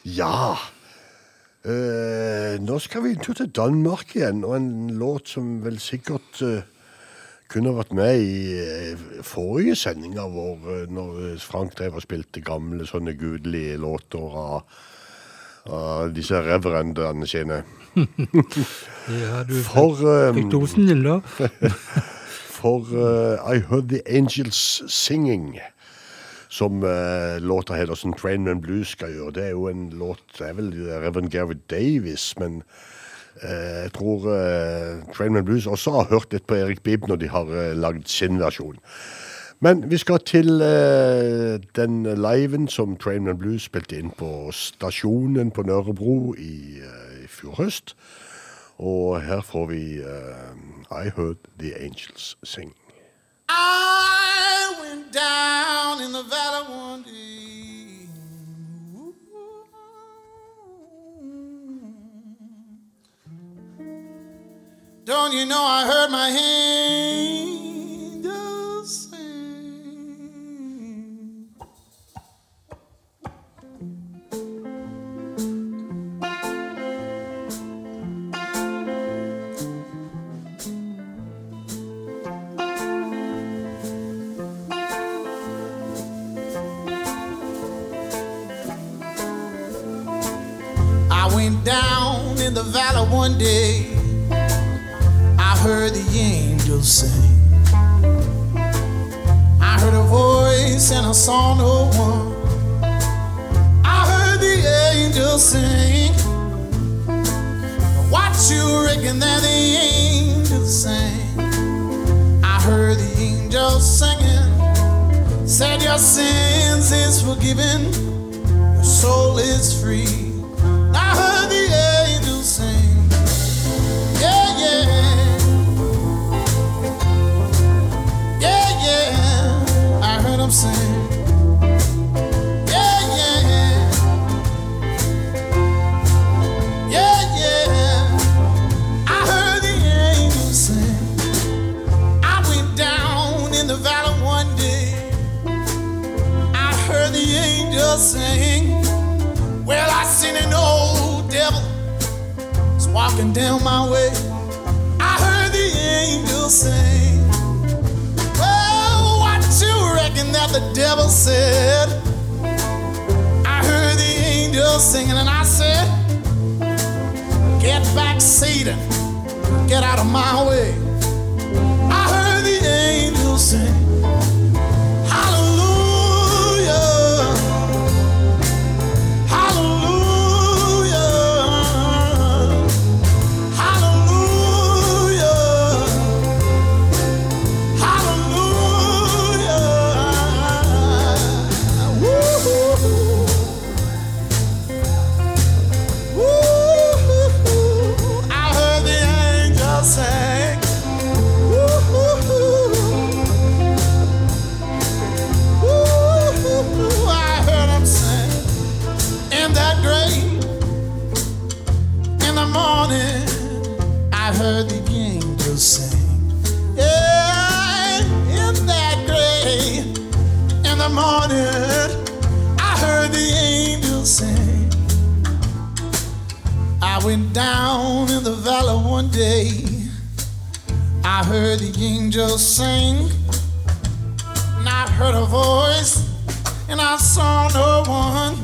Ja eh, Nå skal vi en tur til Danmark igjen, og en låt som vel sikkert eh, kunne vært med i eh, forrige sending av vår, eh, når Frank drev og spilte gamle sånne gudelige låter av, av disse reverendene sine. Ja, du For, um, fikk dosen din, da. For eh, I Heard The Angels Singing, som uh, låta som Trainman Blues skal gjøre. Det er jo en låt Det er vel Reverend Gary Davis, men uh, jeg tror uh, Trainman Blues også har hørt litt på Erik Bibb når de har uh, lagd sin versjon. Men vi skal til uh, den liven som Trainman Blues spilte inn på stasjonen på Nørrebro i, eh, i fjor høst. Og her får vi eh, I Heard The Angels Sing. I went down in the valley one day. Don't you know I heard my angels down in the valley one day. I heard the angels sing. I heard a voice and I saw no one. I heard the angels sing. What you reckon that the angels sang? I heard the angels singing. Said your sins is forgiven, your soul is free. I'm saying? Yeah, yeah. Yeah, yeah. I heard the sing. I went down in the valley one day. I heard the sing. Well, I seen an old devil. was walking down my way. The devil said? I heard the angels singing, and I said, Get back, Satan. Get out of my way. Angels sing. And I heard a voice, and I saw no one.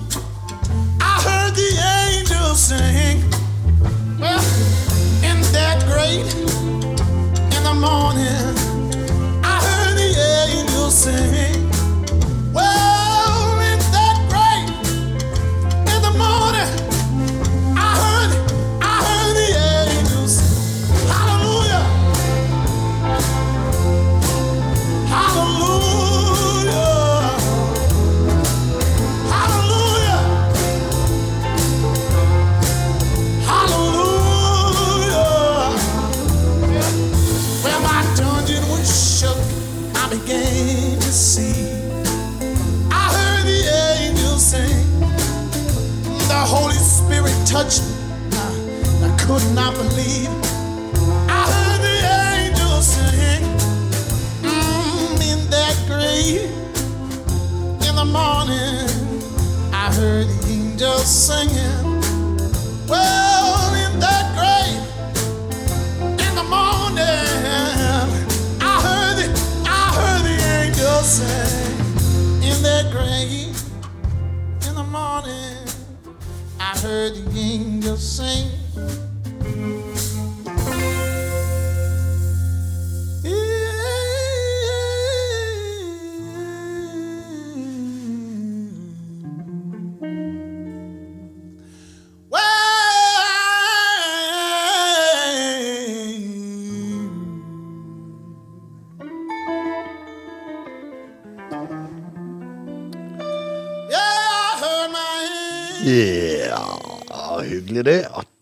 Sing.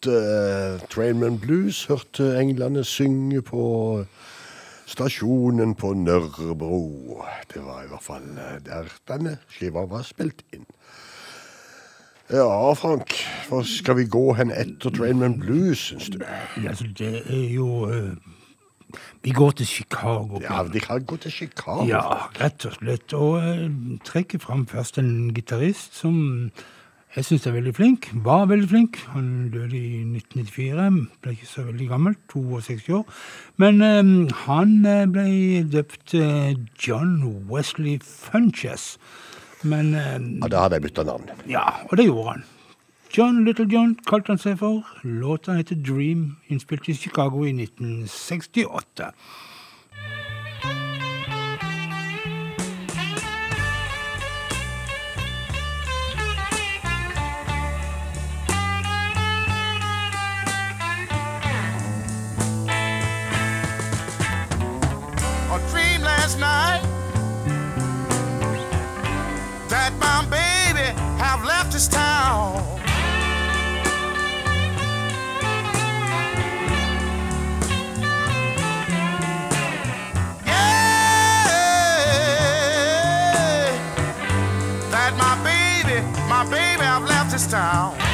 At uh, Trainman Blues hørte englene synge på stasjonen på Nørrebro. Det var i hvert fall eh, der denne skiva var spilt inn. Ja, Frank, hvor skal vi gå hen etter Trainman Blues, syns du? Ja, altså, det er jo uh, Vi går til Chicago. Ja, de kan gå til Chicago. Ja, rett og slett. Og uh, trekke fram først en gitarist som jeg syns er veldig flink. Var veldig flink. Han døde i 1994. Ble ikke så veldig gammel. 62 år. Men eh, han eh, ble døpt eh, John Wesley Funches. Men eh, Ja, Da hadde jeg bytta navn. ja, og det gjorde han. John Little John kalte han seg for. Låta heter Dream, innspilt i Chicago i 1968. This town.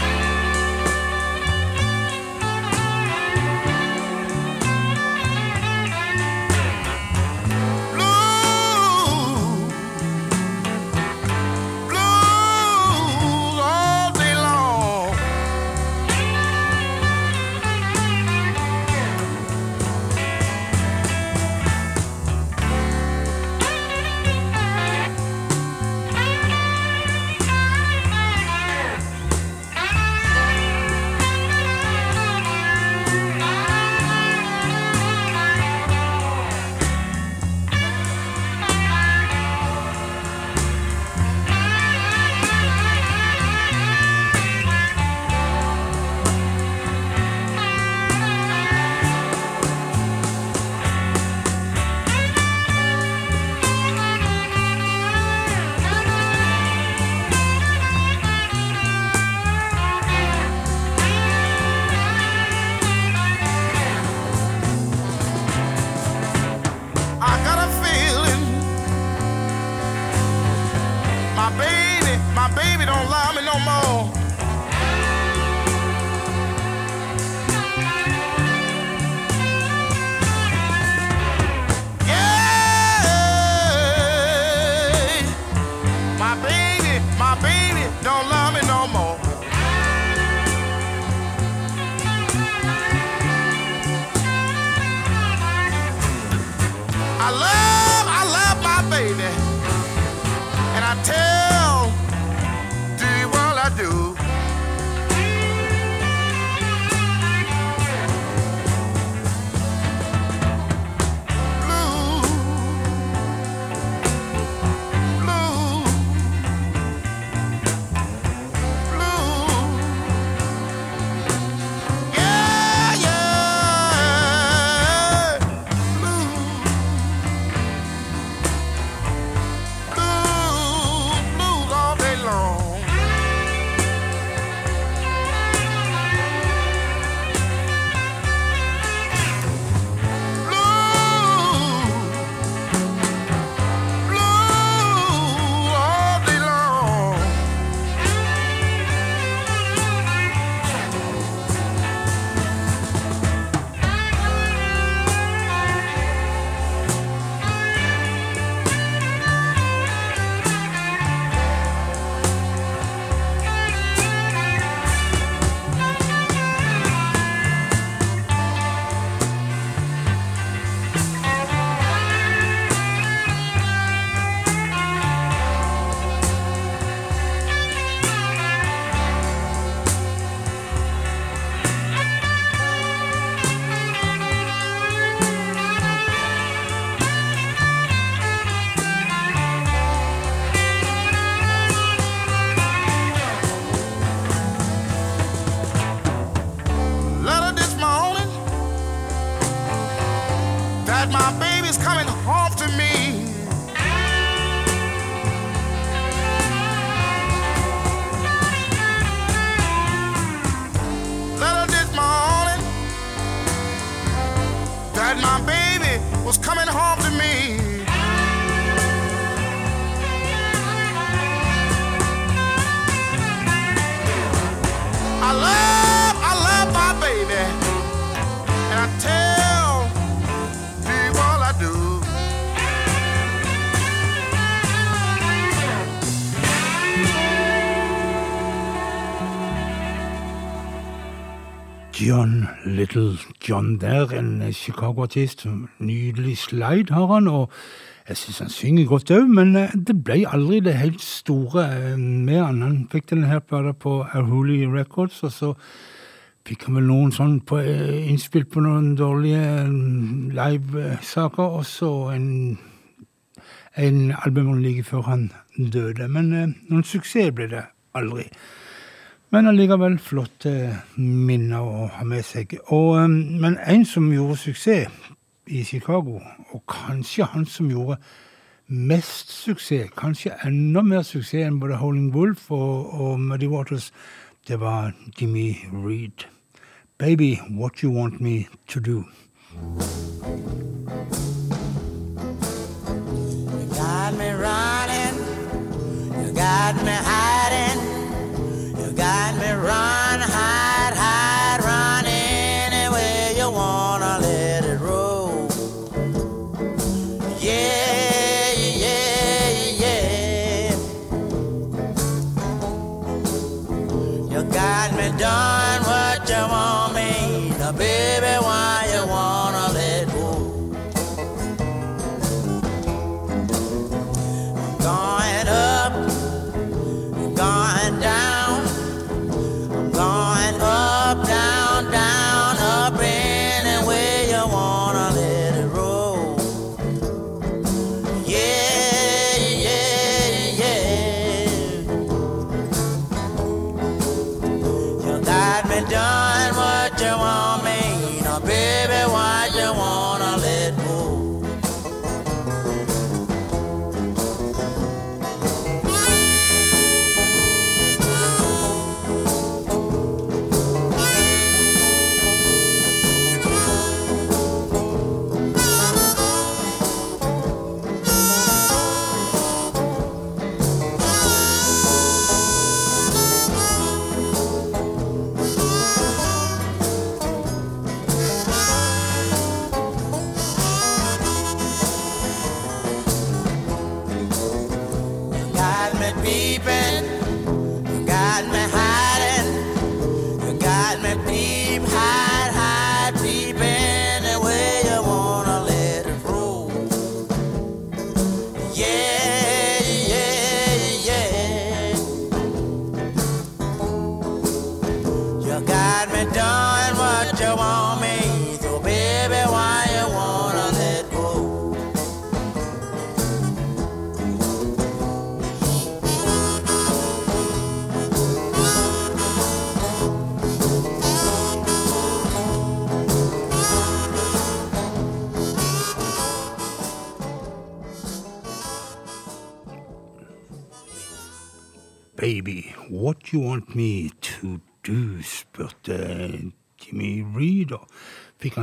John Little John der, en Chicago-artist. Nydelig slide har han, og jeg syns han synger godt òg, men eh, det ble aldri det helt store eh, med han. Han fikk denne her plata på Arhuli Records, og så fikk han vel noen sånn på, eh, innspill på noen dårlige livesaker, og så en, en album like før han døde. Men noen suksess ble det aldri. Men allikevel flotte minner å ha med seg. Og, um, men en som gjorde suksess i Chicago, og kanskje han som gjorde mest suksess, kanskje enda mer suksess enn både Holing Wolf og, og Muddy Waters, det var Jimmy Reed. Baby, what you want me to do. You got me running, you got me hiding, you got me run,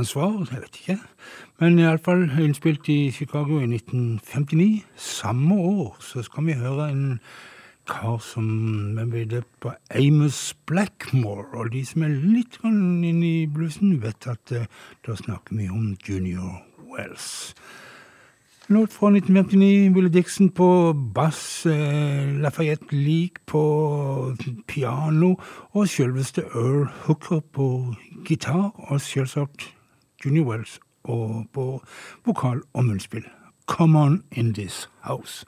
fikk han svar? Jeg vet ikke. Men iallfall innspilt i Chicago i 1959. Samme år så skal vi høre en kar som er bildet på Amos Blackmore. Og de som er litt inne i bluesen, vet at uh, da snakker vi om Junior Wells. Låt fra 1959, Willie Dixon på bass, eh, Lafayette Leak på piano og selveste Earl Hooker på gitar, og selvsagt Junior Wells og på vokal og munnspill. Come on in this house.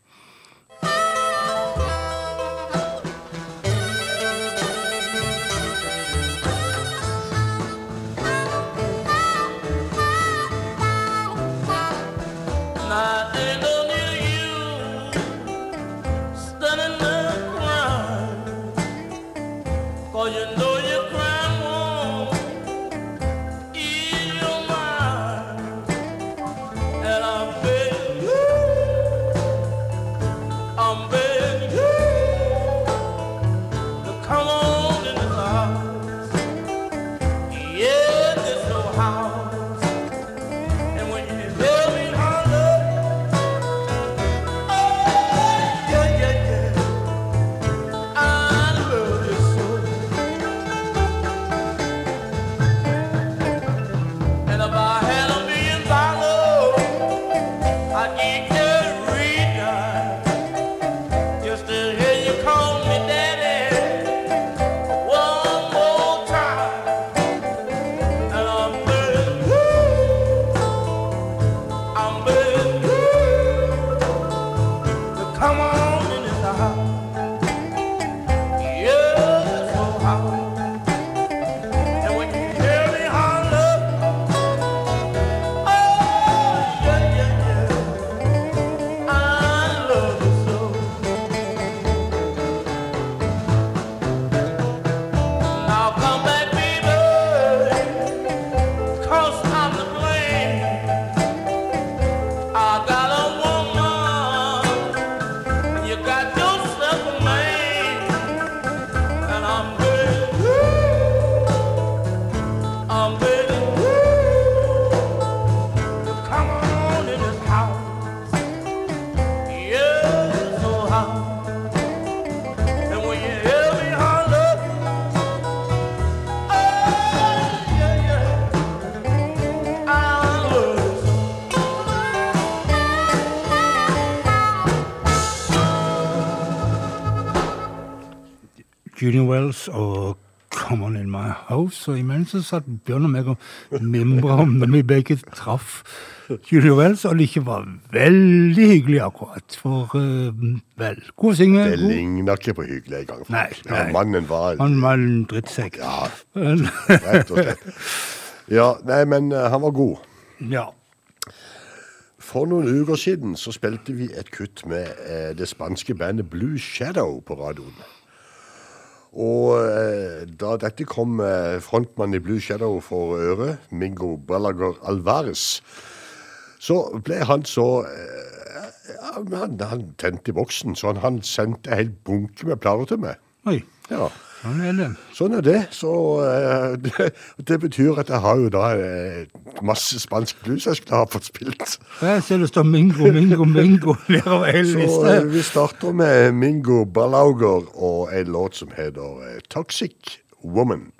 Junior Wells og Come On In My House. Og imens så satt Bjørn og meg og mimra om når vi begge traff Junior Wells, og det ikke var veldig hyggelig akkurat. For uh, vel, god å synge. Det ligner ikke på hyggelig engang. Nei, Ja, nei. mannen var Han var en drittsekk. Ja, rett og slett. Ja, nei, men uh, han var god. Ja. For noen uker siden så spilte vi et kutt med eh, det spanske bandet Blue Shadow på radioen. Og eh, da dette kom eh, frontmannen i Blue Shadow for øre, Mingo Balagar Alvarez, så ble han så eh, han, han tente i boksen, så han, han sendte en hel bunke med plater til meg. Oi, Ja. Sånn er det. Sånn er det. Så eh, det, det betyr at jeg har jo da eh, masse spansk blues jeg skulle ha fått spilt. Jeg ser det står Mingo, Mingo, Mingo nedover hele lista. eh, vi starter med Mingo Ballauger og en låt som heter Toxic Woman.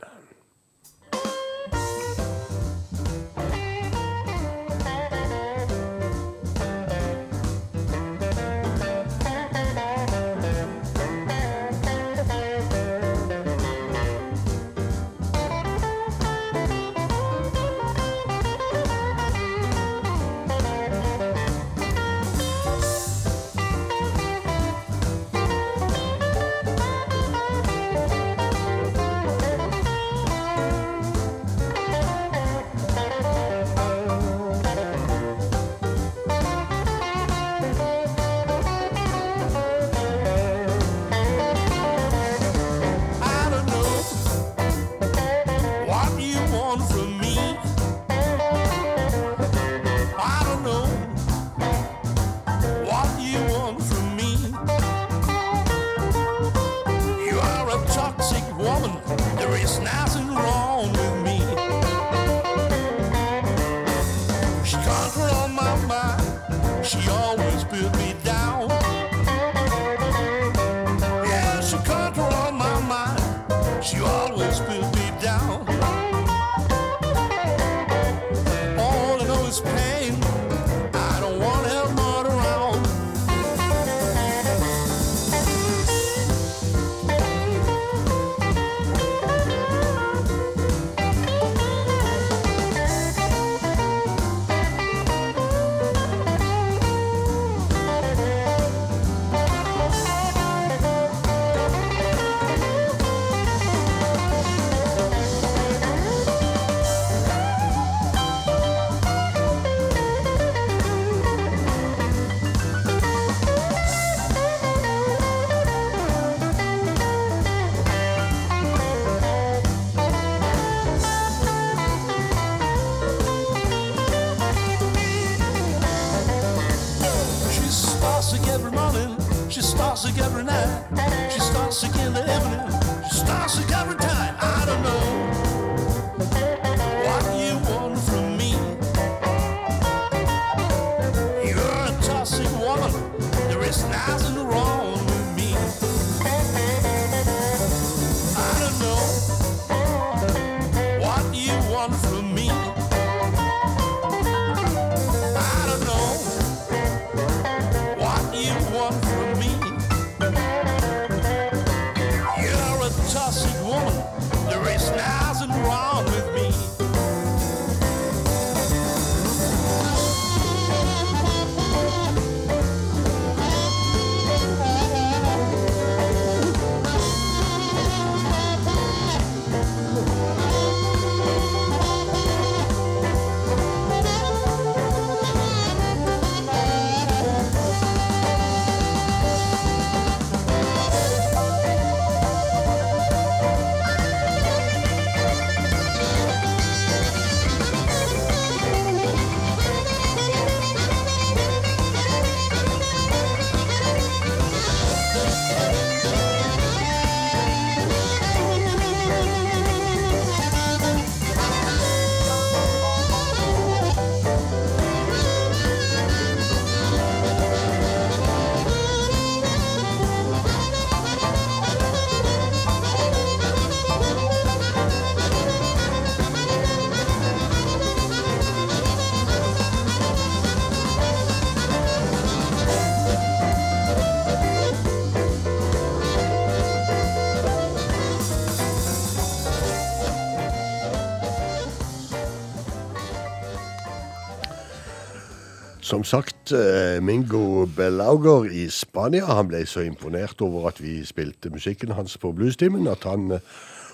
Som sagt, eh, Mingo Bellauger i Spania han ble så imponert over at vi spilte musikken hans på Bluestimen, at han eh,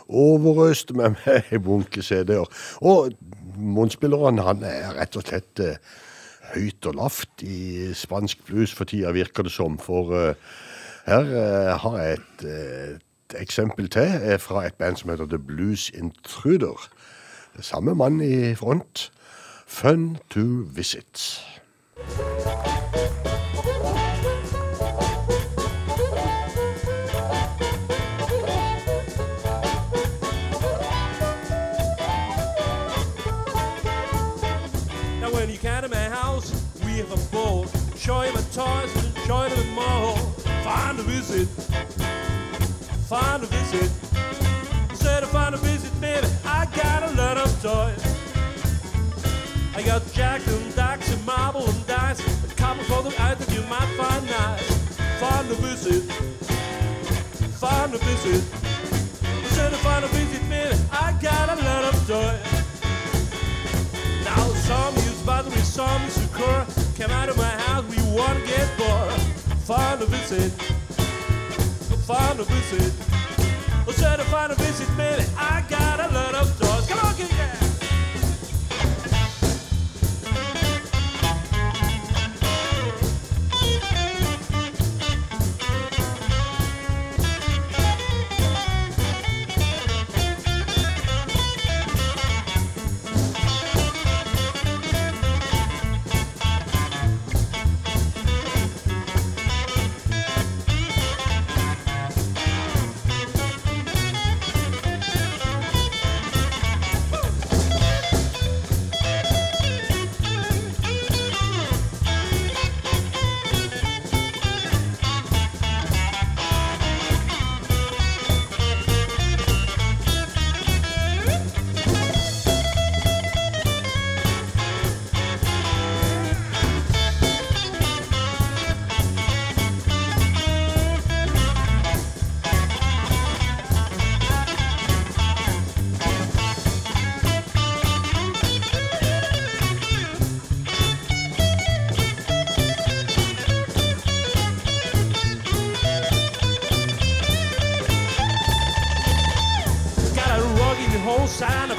overøste meg med en bunke CD-er. Og munnspilleren han er rett og slett eh, høyt og lavt i spansk blues for tida, virker det som. For her har jeg et, et eksempel til fra et band som heter The Blues Intruder. Er samme mann i front. Fun to visit. Now when you come to my house, we have a ball. Show you my toys and enjoy them all. Find a visit. Find a visit. Instead of find a visit, baby, I got a lot of toys. I got jacks and dacks and marble and dice. A couple for them out that you might find nice. Find a visit. Find a visit. Instead of find a visit, baby, I got a lot of toys. Now some use battery, some use Sakura. Come out of my house, we wanna get bored. Find a visit. Find a visit. Instead of find a visit, baby, I got a lot of toys. Come on, get yeah.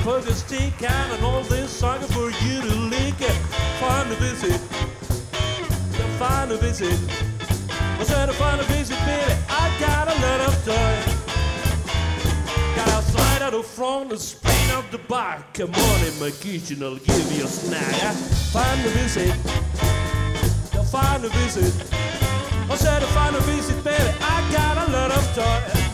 Plug a stick and all this sucker for you to lick it. Find a visit. Find a visit. I said find a visit, baby. I got a lot of time. Got a slide out of front, the spin of the back. Come on in my kitchen, I'll give you a snack. Find a visit. Find a visit. I said find a visit, baby. I got a lot of time.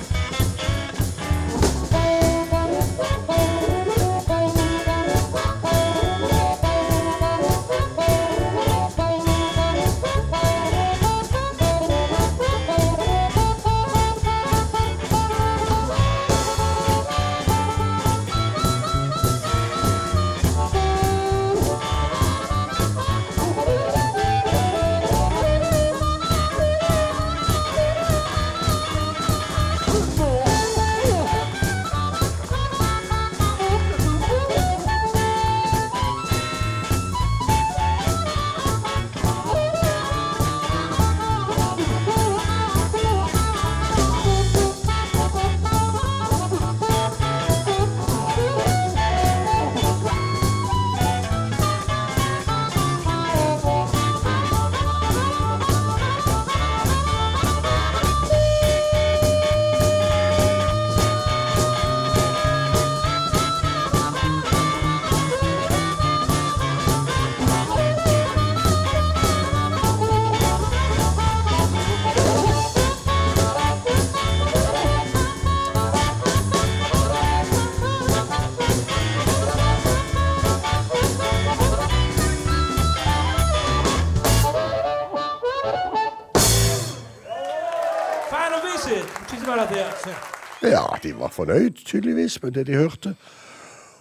Fornøyd tydeligvis med det de hørte.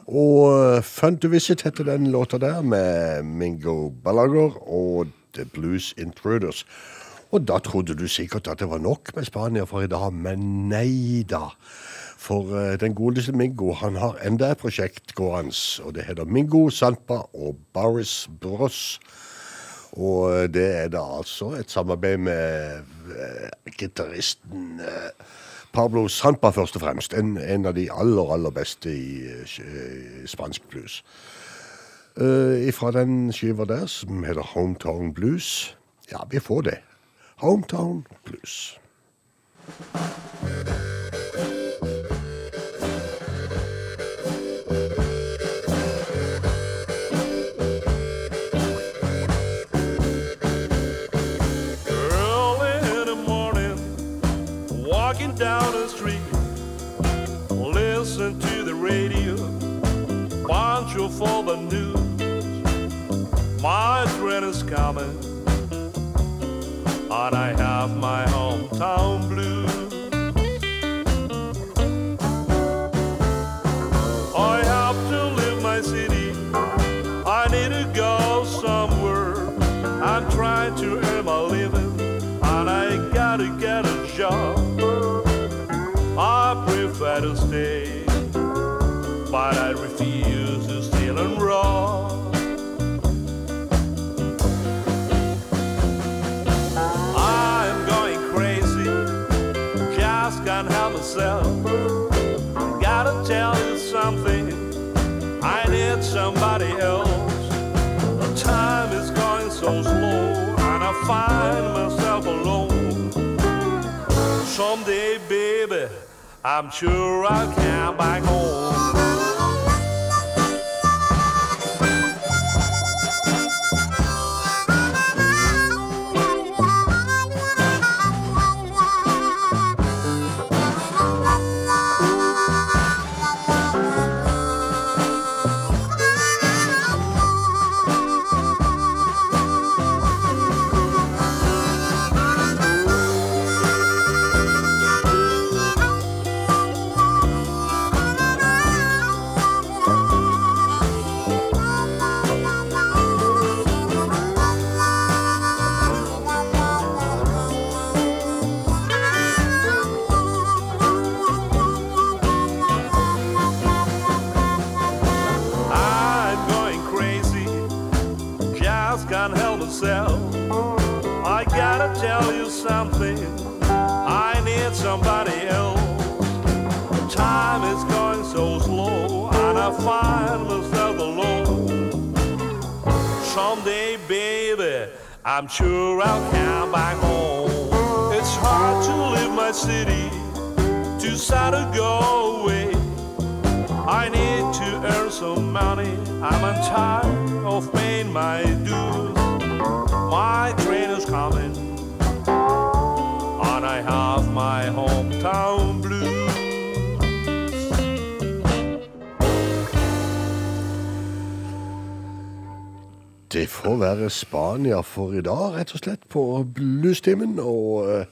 Og uh, Fun to Visit heter den låta der, med Mingo Ballager og The Blues Intruders. Og da trodde du sikkert at det var nok med Spania for i dag, men nei da. For uh, den godeste Mingo han har enda et prosjekt gående, og det heter Mingo, Sampa og Boris Bros. Og uh, det er da altså et samarbeid med uh, gitaristen uh, Pablo Sampa, først og fremst. En, en av de aller, aller beste i uh, spansk blues. Uh, fra den skiva der, som heter Hometown Blues. Ja, vi får det. Hometown Blues. All the news. My train is coming, and I have my hometown blues. I have to leave my city. I need to go somewhere. I'm trying to earn my living, and I gotta get a job. I prefer to stay, myself. Gotta tell you something, I need somebody else. The time is going so slow, and I find myself alone. Someday, baby, I'm sure I'll come back home. I'm sure være Spania for i dag, rett og slett, på bluestimen. Og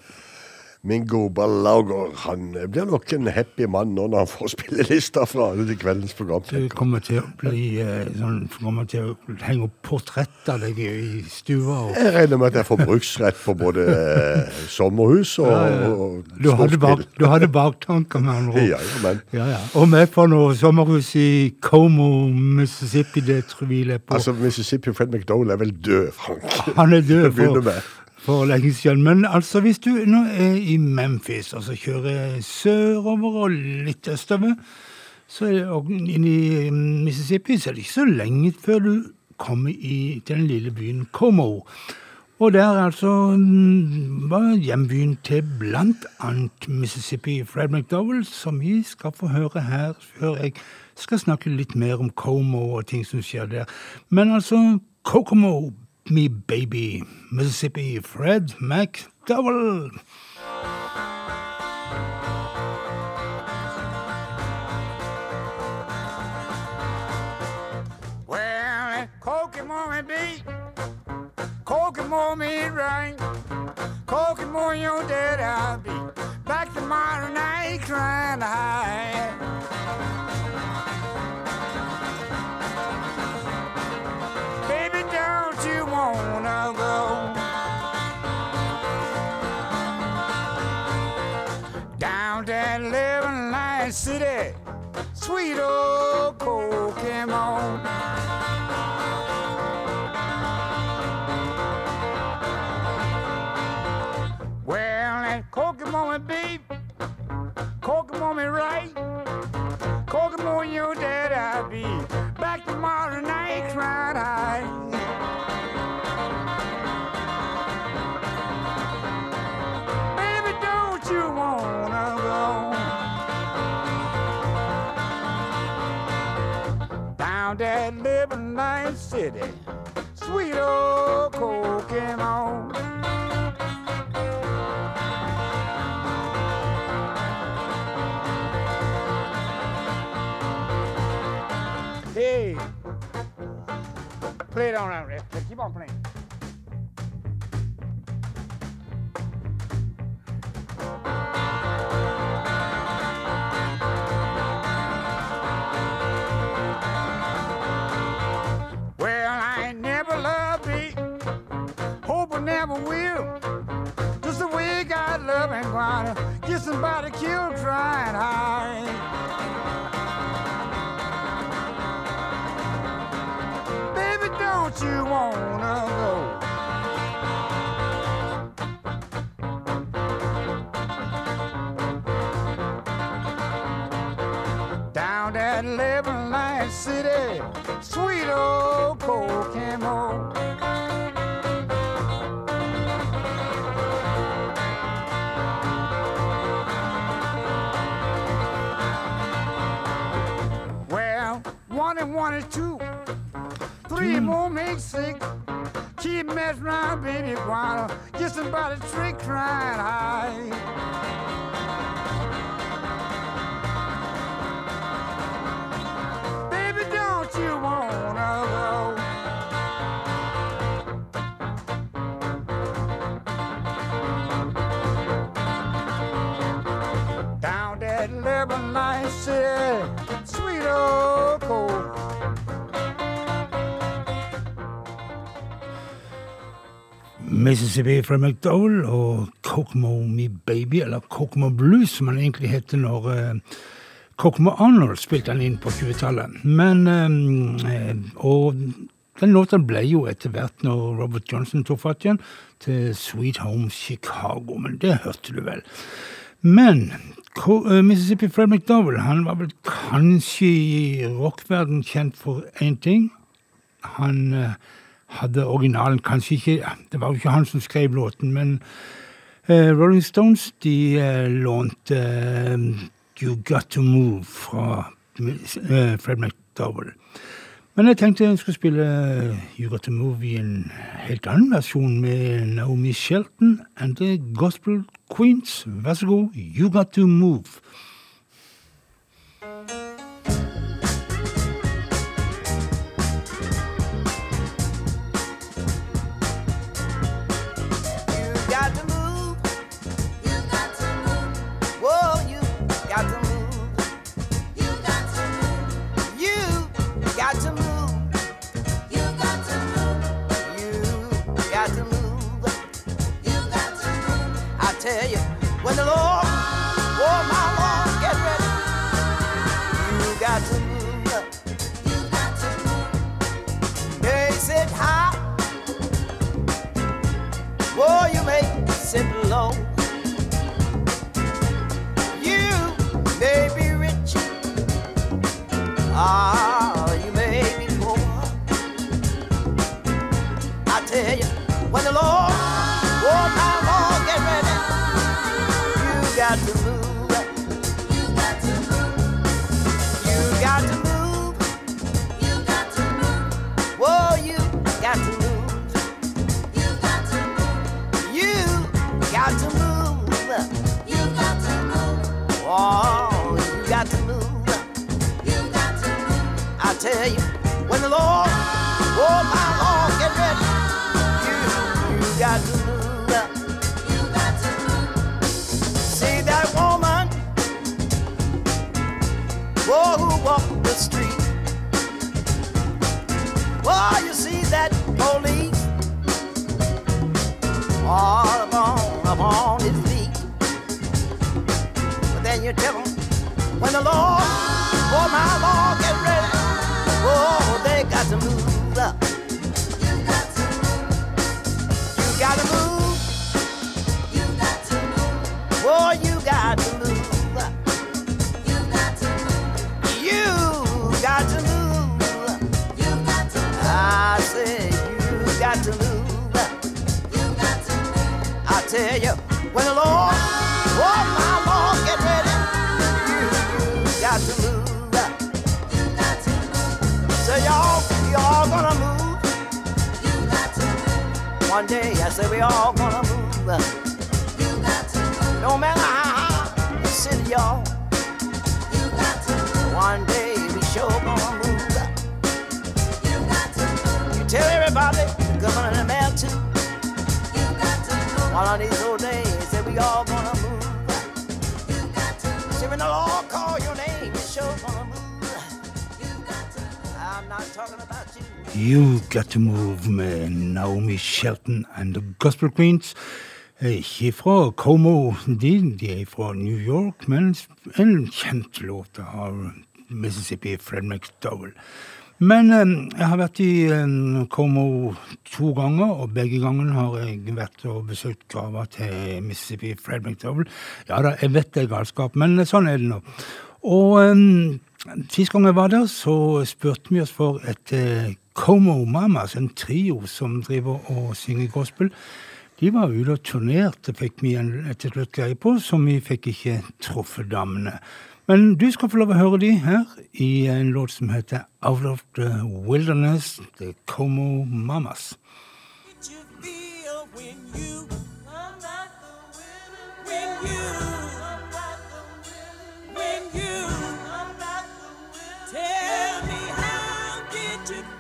eh, Mingo Ballauger han blir nok en happy mann nå når han får spillelista fra til kveldens program. Du kommer til å bli eh, sånn, kommer til å henge opp portrett av deg i stua. Og, Jeg regner med at jeg får bruksrett på både eh, sommerhus og, Ja, ja. og du, hadde bak, du hadde baktanker med andre. Ja, ja, men Ja, ja. Og vi får nå sommerhus i Como, Mississippi. Det tviler er på. altså, Mississippi Fred McDowell er vel død, Frank? Han er død for, med. For lenge siden. Men altså, hvis du nå er i Memphis, altså kjører sørover og litt østover, så er det, og inn i Mississippi, så er det ikke så lenge før du kommer i til den lille byen Como. Og der altså mm, var hjembyen til blant annet Mississippi Fred McDowell, som vi skal få høre her før jeg skal snakke litt mer om Como og ting som skjer der. Men altså, Kokomo, me baby, Mississippi Fred McDowell. Well, Kokomo me beat, Kokomo me right, Kokomo your dead I'll be back tomorrow night crying to down that living line city, sweet old that Kokomo beef, Kokomo me right, Kokomo your dad I'll be back tomorrow night crying high. Play it on out there. Keep on playing. Don't you wanna go? Down that living line city, sweet old Messing around, baby, wanna get somebody trick crying high. Baby, don't you wanna go? Mississippi fra McDowell og Kokomo Me Baby, eller Kokomo Blues, som han egentlig heter når eh, Kokomo Arnold spilte han inn på 20-tallet. Men eh, Og den låta ble jo etter hvert, når Robert Johnson tok fatt igjen, til Sweet Home Chicago. Men det hørte du vel. Men eh, Mississippi Fred McDowell han var vel kanskje i rockverden kjent for én ting. Han eh, hadde originalen kanskje ikke Det var jo ikke han som skrev låten, men uh, Rolling Stones de uh, lånte uh, You Got To Move fra Fred McDowell. Men jeg tenkte jeg skulle spille You Got To Move i en helt annen versjon med Naomi Shelton and The Gospel Queens. Vær så god, You Got To Move. When the Lord, oh my Lord, get ready. You got to move. You got to move. They said high. Boy, you may sit low. Tell you, when the Lord, oh my Lord, get ready. You, you got to move. You got to move. See that woman, oh, who walked the street. Oh, you see that police all upon, upon his feet. But then you tell him, when the Lord, oh my Lord. Oh, they got to move up. You got to move. You got to move. You got to move. Oh, you got to move. You got to move. You got to move. I said you got to move. You got to move. I tell you, when the Lord, oh my y'all, y'all gonna move. You got to move. One day I said we all gonna move. You got to move. No matter how high the city, y'all. You got to move. One day we sure gonna move. You got to move. You tell everybody come on in the mail too. You got to move. One of these old days that we all gonna move. You got to move. See when the Lord call you you. You Got To Move med Naomi Shelton and The Gospel Queens. Ikke fra Como, de, de er fra New York, men en kjent låt av Mississippi Fred McDowell. Men eh, jeg har vært i eh, Como to ganger, og begge gangene har jeg vært og besøkt grava til Mississippi Fred McDowell. Ja da, jeg vet det er galskap, men sånn er det nå. Og um, Sist gang jeg var der, så spurte vi oss for et eh, Como Mamas, en trio som driver og synger gospel. De var ute og turnerte, fikk vi etter slutt greie på, så vi fikk ikke truffet damene. Men du skal få lov å høre de her i en låt som heter Out of the Wilderness, The Como Mamas. Tell me how did you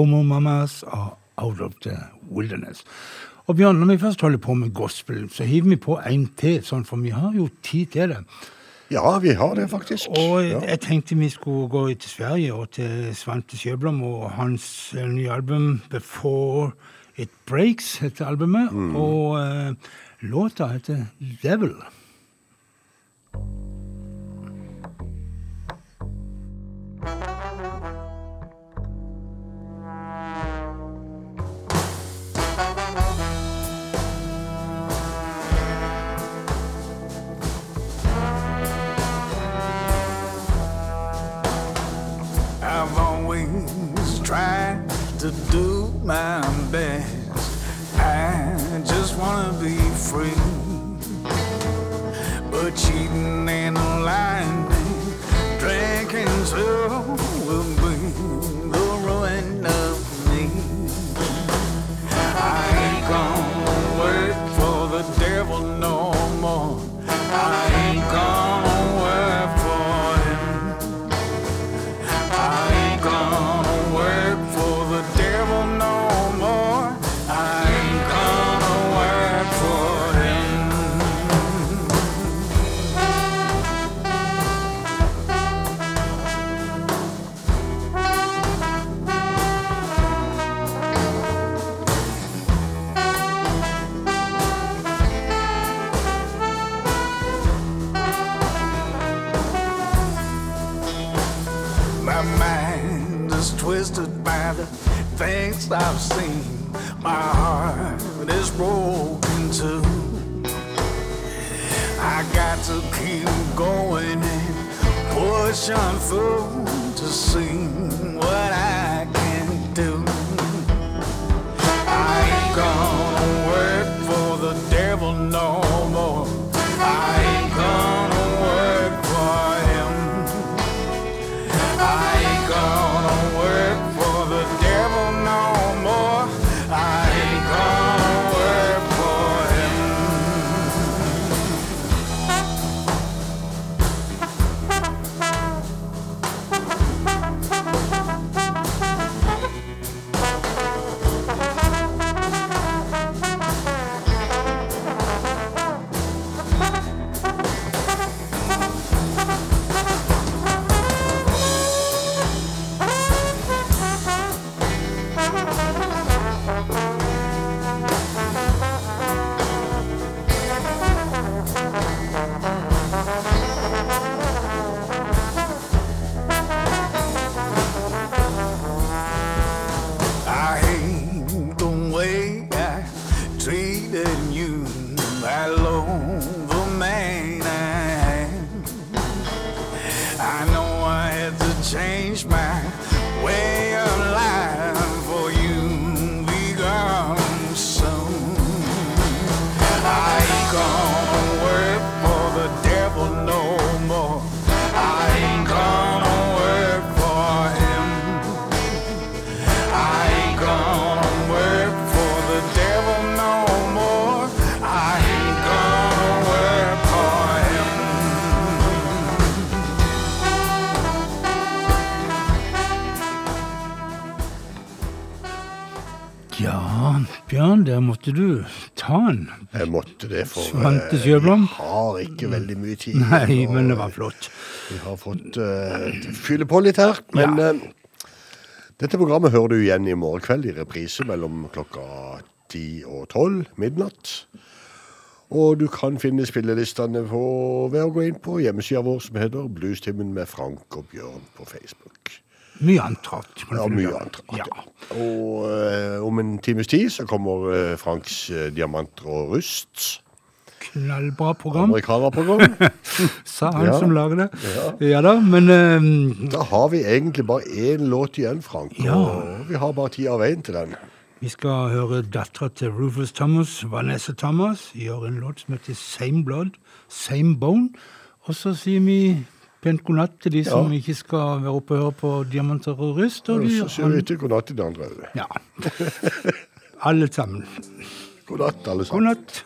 Como Mamas og Out of the Wilderness. Og Bjørn, når vi først holder på med gospel, så hiver vi på en til, sånn, for vi har jo tid til det. Ja, vi har det faktisk. Og Ja. jeg tenkte vi skulle gå til Sverige og til Svante Sjøblom og hans eh, nye album Before It Breaks, heter albumet. Mm. Og uh, låta heter Devil. Det, for Svante eh, Sjøblom? vi har ikke veldig mye tid. Nei, men det var flott. Vi har fått uh, fylle på litt her. Men eh, dette programmet hører du igjen i morgen kveld i reprise mellom klokka ti og tolv midnatt. Og du kan finne spillelistene på, ved å gå inn på hjemmesida vår som heter Bluestimen med Frank og Bjørn på Facebook. Mye antratt. Ja, mye antratt. Ja. Og eh, om en times tid så kommer Franks Diamanter og rust. Knallbra program. Amerikanerprogram. Sa han Ja. som lager det. Ja. Ja da, men um, Da har vi egentlig bare én låt igjen, Frank. Ja. Og vi har bare tid av veien til den. vi skal høre dattera til Rufus Thomas, Vanessa Thomas, gjøre en låt som heter Same Blood, Same Bone. Og så sier vi pent god natt til de som ikke skal være oppe og høre på Diamanter og rust. Og Og de, så sier vi ikke god natt til de andre òg. Ja. Alle sammen. God natt, alle God sammen. natt.